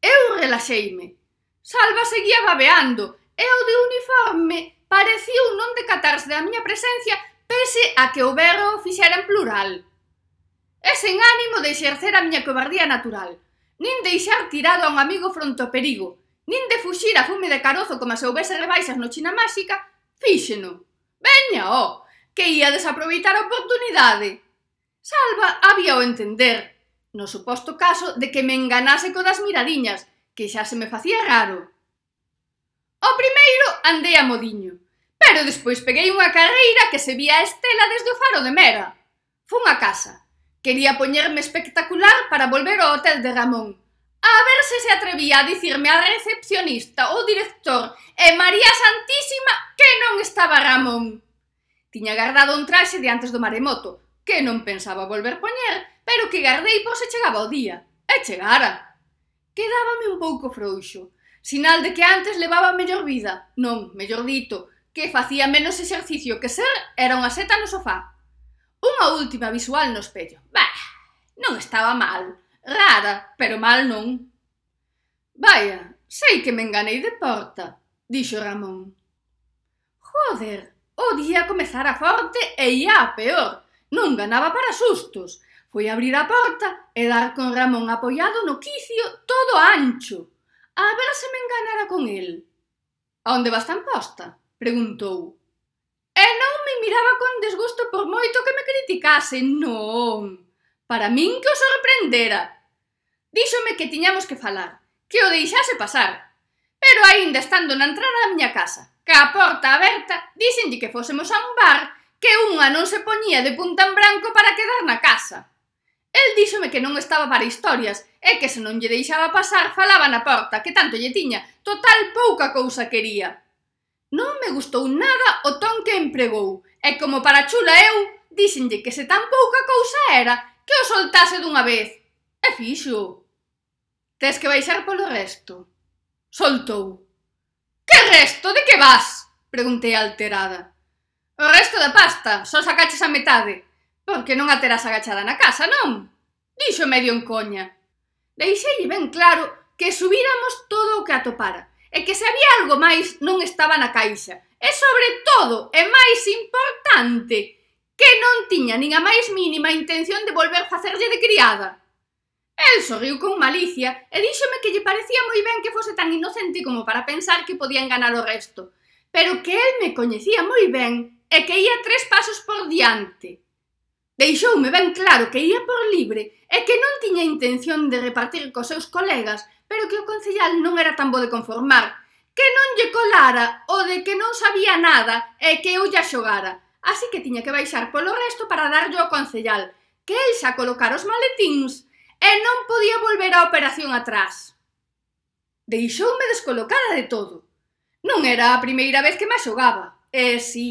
Eu relaxeime, Salva seguía babeando, e o de uniforme pareciu non decatarse da miña presencia pese a que o berro o fixera en plural. E sen ánimo de exercer a miña cobardía natural, nin deixar tirado a un amigo fronte ao perigo, nin de fuxir a fume de carozo como se houvese rebaixas no China Máxica, fíxeno. Veña, ó, oh, que ia desaproveitar a oportunidade. Salva había o entender, no suposto caso de que me enganase co das miradiñas, que xa se me facía raro. O primeiro andei a modiño, pero despois peguei unha carreira que se vía a estela desde o faro de Mera. Fun a casa. Quería poñerme espectacular para volver ao hotel de Ramón. A ver se se atrevía a dicirme a recepcionista ou director e María Santísima que non estaba Ramón. Tiña guardado un traxe de antes do maremoto, que non pensaba volver poñer, pero que gardei por se chegaba o día. E chegara quedábame un pouco frouxo. Sinal de que antes levaba mellor vida. Non, mellor dito, que facía menos exercicio que ser era unha seta no sofá. Unha última visual no espello. Bah, non estaba mal. Rara, pero mal non. Vaya, sei que me enganei de porta, dixo Ramón. Joder, o día comezara forte e ia a peor. Non ganaba para sustos. Foi abrir a porta e dar con Ramón apoiado no quicio todo ancho. A ver se me enganara con el. A onde vas tan posta? Preguntou. E non me miraba con desgusto por moito que me criticase, non. Para min que o sorprendera. Díxome que tiñamos que falar, que o deixase pasar. Pero aínda estando na entrada da miña casa, que a porta aberta, díxenlle que fósemos a un bar que unha non se poñía de punta en branco para quedar na casa. El díxome que non estaba para historias e que se non lle deixaba pasar falaba na porta, que tanto lle tiña, total pouca cousa quería. Non me gustou nada o ton que empregou e como para chula eu, díxenlle que se tan pouca cousa era que o soltase dunha vez. E fixo. Tes que baixar polo resto. Soltou. Que resto? De que vas? Preguntei alterada. O resto da pasta, só sacaches a metade. Porque non a terás agachada na casa, non? Dixo medio en coña. Deixei ben claro que subíramos todo o que atopara e que se había algo máis non estaba na caixa. E sobre todo, e máis importante, que non tiña nin a máis mínima intención de volver facerlle de criada. El sorriu con malicia e díxome que lle parecía moi ben que fose tan inocente como para pensar que podía enganar o resto, pero que el me coñecía moi ben e que ía tres pasos por diante Deixoume ben claro que ia por libre e que non tiña intención de repartir cos seus colegas, pero que o concellal non era tan bo de conformar, que non lle colara o de que non sabía nada e que eu lla xogara. Así que tiña que baixar polo resto para darlle ao concellal, que el xa colocar os maletíns e non podía volver a operación atrás. Deixoume descolocada de todo. Non era a primeira vez que me xogaba. E si, sí,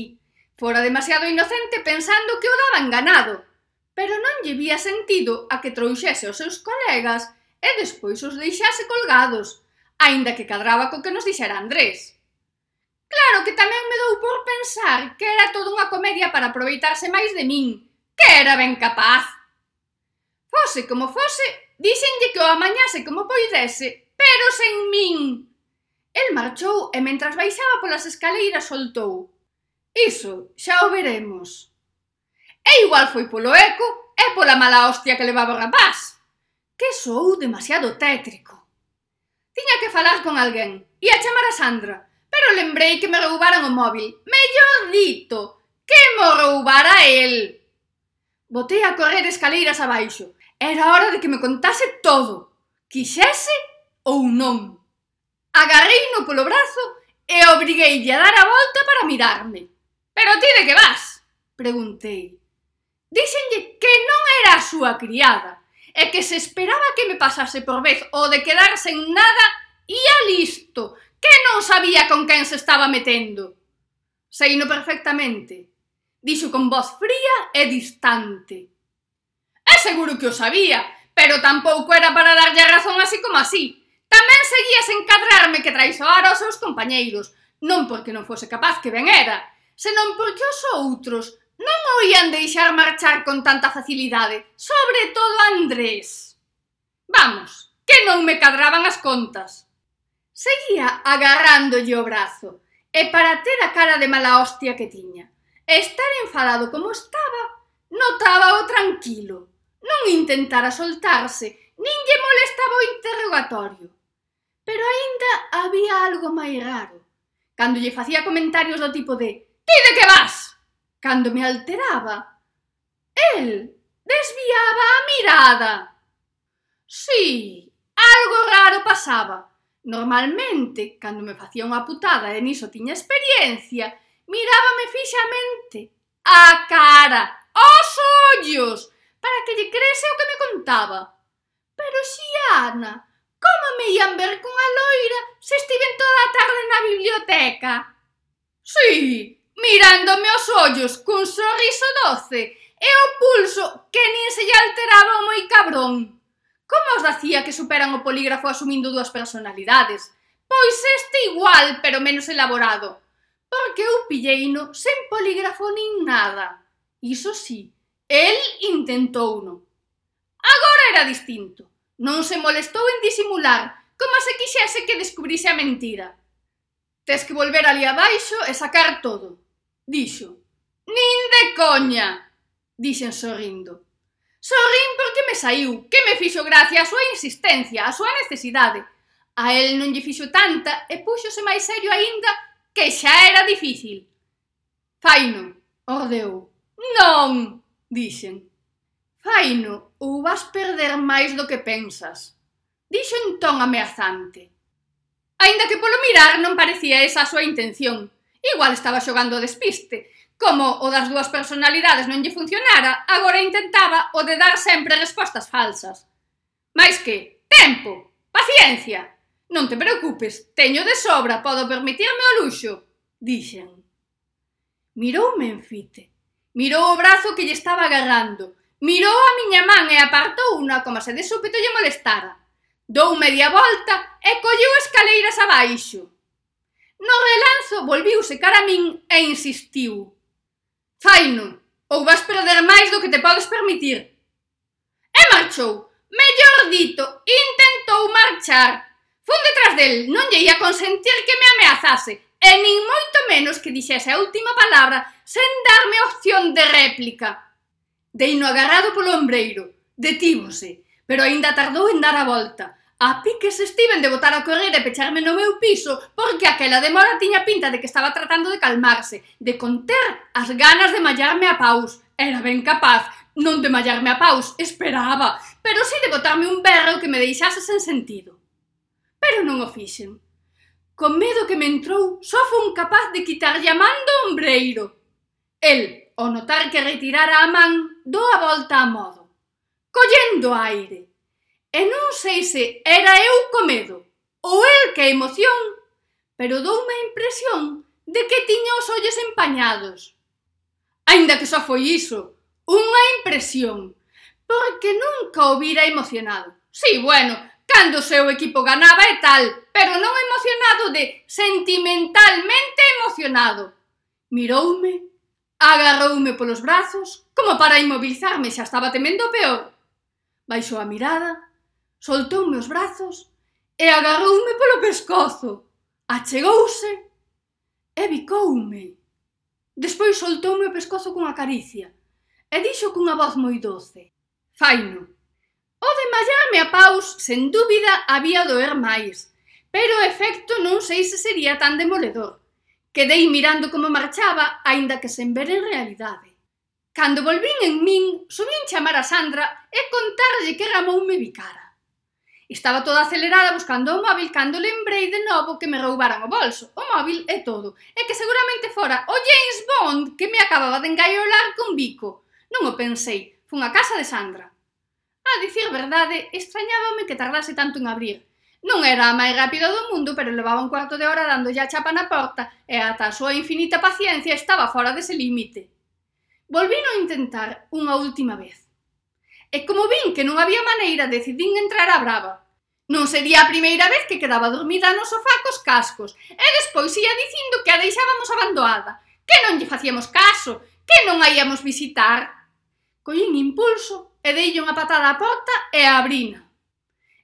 Fora demasiado inocente pensando que o daban ganado, pero non lle vía sentido a que trouxese os seus colegas e despois os deixase colgados, aínda que cadraba co que nos dixera Andrés. Claro que tamén me dou por pensar que era toda unha comedia para aproveitarse máis de min, que era ben capaz. Fose como fose, díxenlle que o amañase como poidese, pero sen min. El marchou e mentras baixaba polas escaleiras soltou. Iso xa o veremos. E igual foi polo eco e pola mala hostia que levaba o rapaz, que soou demasiado tétrico. Tiña que falar con alguén, e a chamar a Sandra, pero lembrei que me roubaran o móvil. Mellor dito, que mo roubara el. Botei a correr escaleiras abaixo. Era hora de que me contase todo, quixese ou non. Agarrei no polo brazo e obriguei a dar a volta para mirarme. Pero ti de que vas? Preguntei. Díxenlle que non era a súa criada e que se esperaba que me pasase por vez o de quedar sen nada ia listo, que non sabía con quen se estaba metendo. Seino perfectamente, dixo con voz fría e distante. É seguro que o sabía, pero tampouco era para darlle a razón así como así. Tamén seguías encadrarme que traizoara aos seus compañeiros, non porque non fose capaz que ben era, senón porque os outros non o ian deixar marchar con tanta facilidade, sobre todo Andrés. Vamos, que non me cadraban as contas. Seguía agarrándolle o brazo, e para ter a cara de mala hostia que tiña, e estar enfadado como estaba, notaba o tranquilo. Non intentara soltarse, nin lle molestaba o interrogatorio. Pero aínda había algo máis raro. Cando lle facía comentarios do tipo de Ti de que vas? Cando me alteraba, el desviaba a mirada. Sí, algo raro pasaba. Normalmente, cando me facía unha putada e niso tiña experiencia, mirábame fixamente a cara, os ollos, para que lle crese o que me contaba. Pero Xiana, como me ian ver cunha loira se estiven toda a tarde na biblioteca? Sí, mirándome os ollos cun sorriso doce e o pulso que nin se lle alteraba moi cabrón. Como os dacía que superan o polígrafo asumindo dúas personalidades? Pois este igual, pero menos elaborado. Porque eu pilleino sen polígrafo nin nada. Iso sí, el intentouno. Agora era distinto. Non se molestou en disimular, como se quixese que descubrise a mentira. Tes que volver ali abaixo e sacar todo dixo. Nin de coña, dixen sorrindo. Sorrín porque me saiu, que me fixo gracia a súa insistencia, a súa necesidade. A el non lle fixo tanta e púxose máis serio aínda que xa era difícil. Faino, ordeou. Non, dixen. Faino, ou vas perder máis do que pensas. Dixo en ton ameazante. Ainda que polo mirar non parecía esa a súa intención, Igual estaba xogando o despiste. Como o das dúas personalidades non lle funcionara, agora intentaba o de dar sempre respostas falsas. Mais que, tempo, paciencia, non te preocupes, teño de sobra, podo permitirme o luxo, dixen. Miroume en fite, mirou o brazo que lle estaba agarrando, mirou a miña man e apartou unha como se de súpeto lle molestara. Dou media volta e colleu escaleiras abaixo. No relanzo volviuse cara a min e insistiu. Faino, ou vas perder máis do que te podes permitir. E marchou, mellor dito, intentou marchar. Fun detrás del, non lle ia consentir que me ameazase, e nin moito menos que dixese a última palabra sen darme opción de réplica. Deino agarrado polo ombreiro, detívose, pero aínda tardou en dar a volta, A pique se estiven de botar a correr e pecharme no meu piso porque aquela demora tiña pinta de que estaba tratando de calmarse, de conter as ganas de mallarme a paus. Era ben capaz, non de mallarme a paus, esperaba, pero si sí de botarme un berro que me deixase sen sentido. Pero non o fixen. Con medo que me entrou, só fun capaz de quitarlle a man do ombreiro. El, ao notar que retirara a man, dou a volta a modo, collendo aire E non sei se era eu co medo ou el que a emoción, pero doume a impresión de que tiña os ollos empañados. Ainda que só foi iso, unha impresión, porque nunca o vira emocionado. Sí, bueno, cando o seu equipo ganaba e tal, pero non emocionado de sentimentalmente emocionado. Miroume, agarroume polos brazos, como para inmobilizarme xa estaba temendo o peor. Baixou a mirada soltoume os brazos e agarroume polo pescozo. Achegouse e bicoume. Despois soltoume o pescozo cunha caricia e dixo cunha voz moi doce. Faino. O de mallarme a paus, sen dúbida, había doer máis, pero o efecto non sei se sería tan demoledor. Quedei mirando como marchaba, aínda que sen ver en realidade. Cando volvín en min, subín chamar a Sandra e contarlle que Ramón me bicara. Estaba toda acelerada buscando o móvil cando lembrei de novo que me roubaran o bolso, o móvil e todo. E que seguramente fora o James Bond que me acababa de engaiolar con bico. Non o pensei, fun a casa de Sandra. A dicir verdade, extrañábame que tardase tanto en abrir. Non era a máis rápida do mundo, pero levaba un cuarto de hora dando a chapa na porta e ata a súa infinita paciencia estaba fora dese límite. Volvino a intentar unha última vez. E como vin que non había maneira, decidín entrar a brava. Non sería a primeira vez que quedaba dormida no sofá cos cascos, e despois ia dicindo que a deixábamos abandoada, que non lle facíamos caso, que non a íamos visitar. Collín impulso e deille unha patada á porta e a abrina.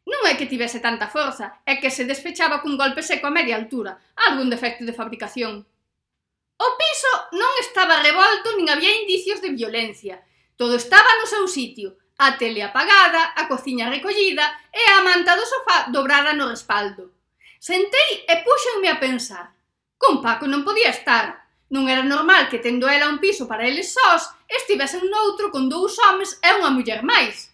Non é que tivese tanta forza, é que se despechaba cun golpe seco a media altura, algún defecto de fabricación. O piso non estaba revolto nin había indicios de violencia. Todo estaba no seu sitio, a tele apagada, a cociña recollida e a manta do sofá dobrada no respaldo. Sentei e puxenme a pensar. Con Paco non podía estar. Non era normal que tendo ela un piso para eles sós, estivesen noutro con dous homes e unha muller máis.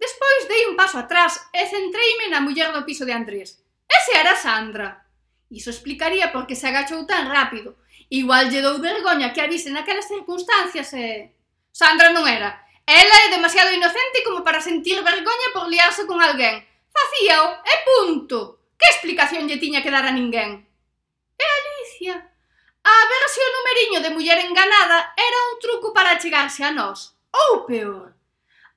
Despois dei un paso atrás e centreime na muller do piso de Andrés. Ese era Sandra. Iso explicaría por que se agachou tan rápido. Igual lle dou vergoña que avise naquelas circunstancias e... Sandra non era, Ela é demasiado inocente como para sentir vergoña por liarse con alguén. Facíao, e punto. Que explicación lle tiña que dar a ninguén? E Alicia? A ver se o numeriño de muller enganada era un truco para chegarse a nós. Ou peor,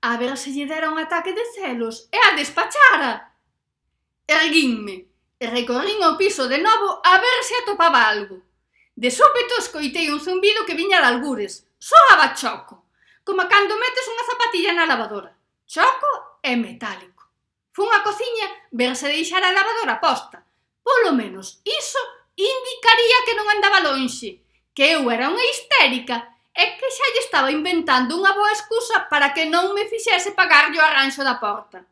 a ver se lle dera un ataque de celos e a despachara. Erguínme e recorrín o piso de novo a ver se atopaba algo. De súpeto escoitei un zumbido que viña de algures. Soaba choco como cando metes unha zapatilla na lavadora. Choco e metálico. Fun á cociña ver se deixara a lavadora posta. Polo menos iso indicaría que non andaba lonxe, que eu era unha histérica e que xa lle estaba inventando unha boa excusa para que non me fixese pagar o arranxo da porta.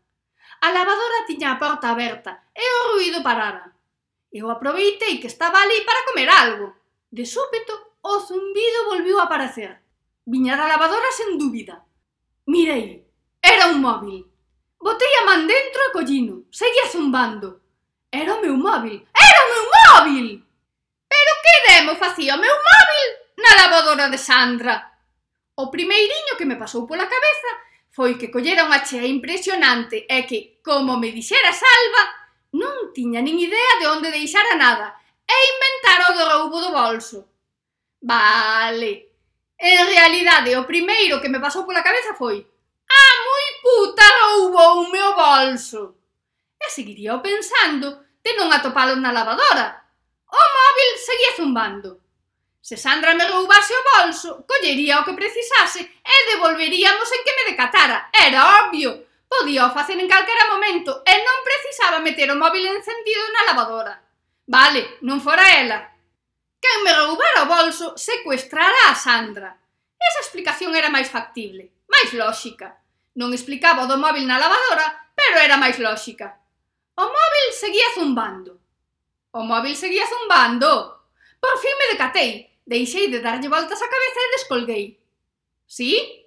A lavadora tiña a porta aberta e o ruído parara. Eu aproveitei que estaba ali para comer algo. De súpeto, o zumbido volviu a aparecer. Viña da lavadora sen dúbida. Mirei, era un móvil. Botei a man dentro e collino, seguía zumbando. Era o meu móvil, era o meu móvil! Pero que demo facía o meu móvil na lavadora de Sandra? O primeiriño que me pasou pola cabeza foi que collera unha chea impresionante e que, como me dixera Salva, non tiña nin idea de onde deixara nada e inventara o do roubo do bolso. Vale, En realidade, o primeiro que me pasou pola cabeza foi Ah, moi puta roubou o meu bolso. E seguiría pensando de non atopalo na lavadora. O móvil seguía zumbando. Se Sandra me roubase o bolso, collería o que precisase e devolveríamos en que me decatara. Era obvio. Podía o facer en calquera momento e non precisaba meter o móvil encendido na lavadora. Vale, non fora ela, Quen me roubara o bolso secuestrara a Sandra. Esa explicación era máis factible, máis lóxica. Non explicaba o do móvil na lavadora, pero era máis lóxica. O móvil seguía zumbando. O móvil seguía zumbando. Por fin me decatei, deixei de darlle voltas á cabeza e descolguei. Sí?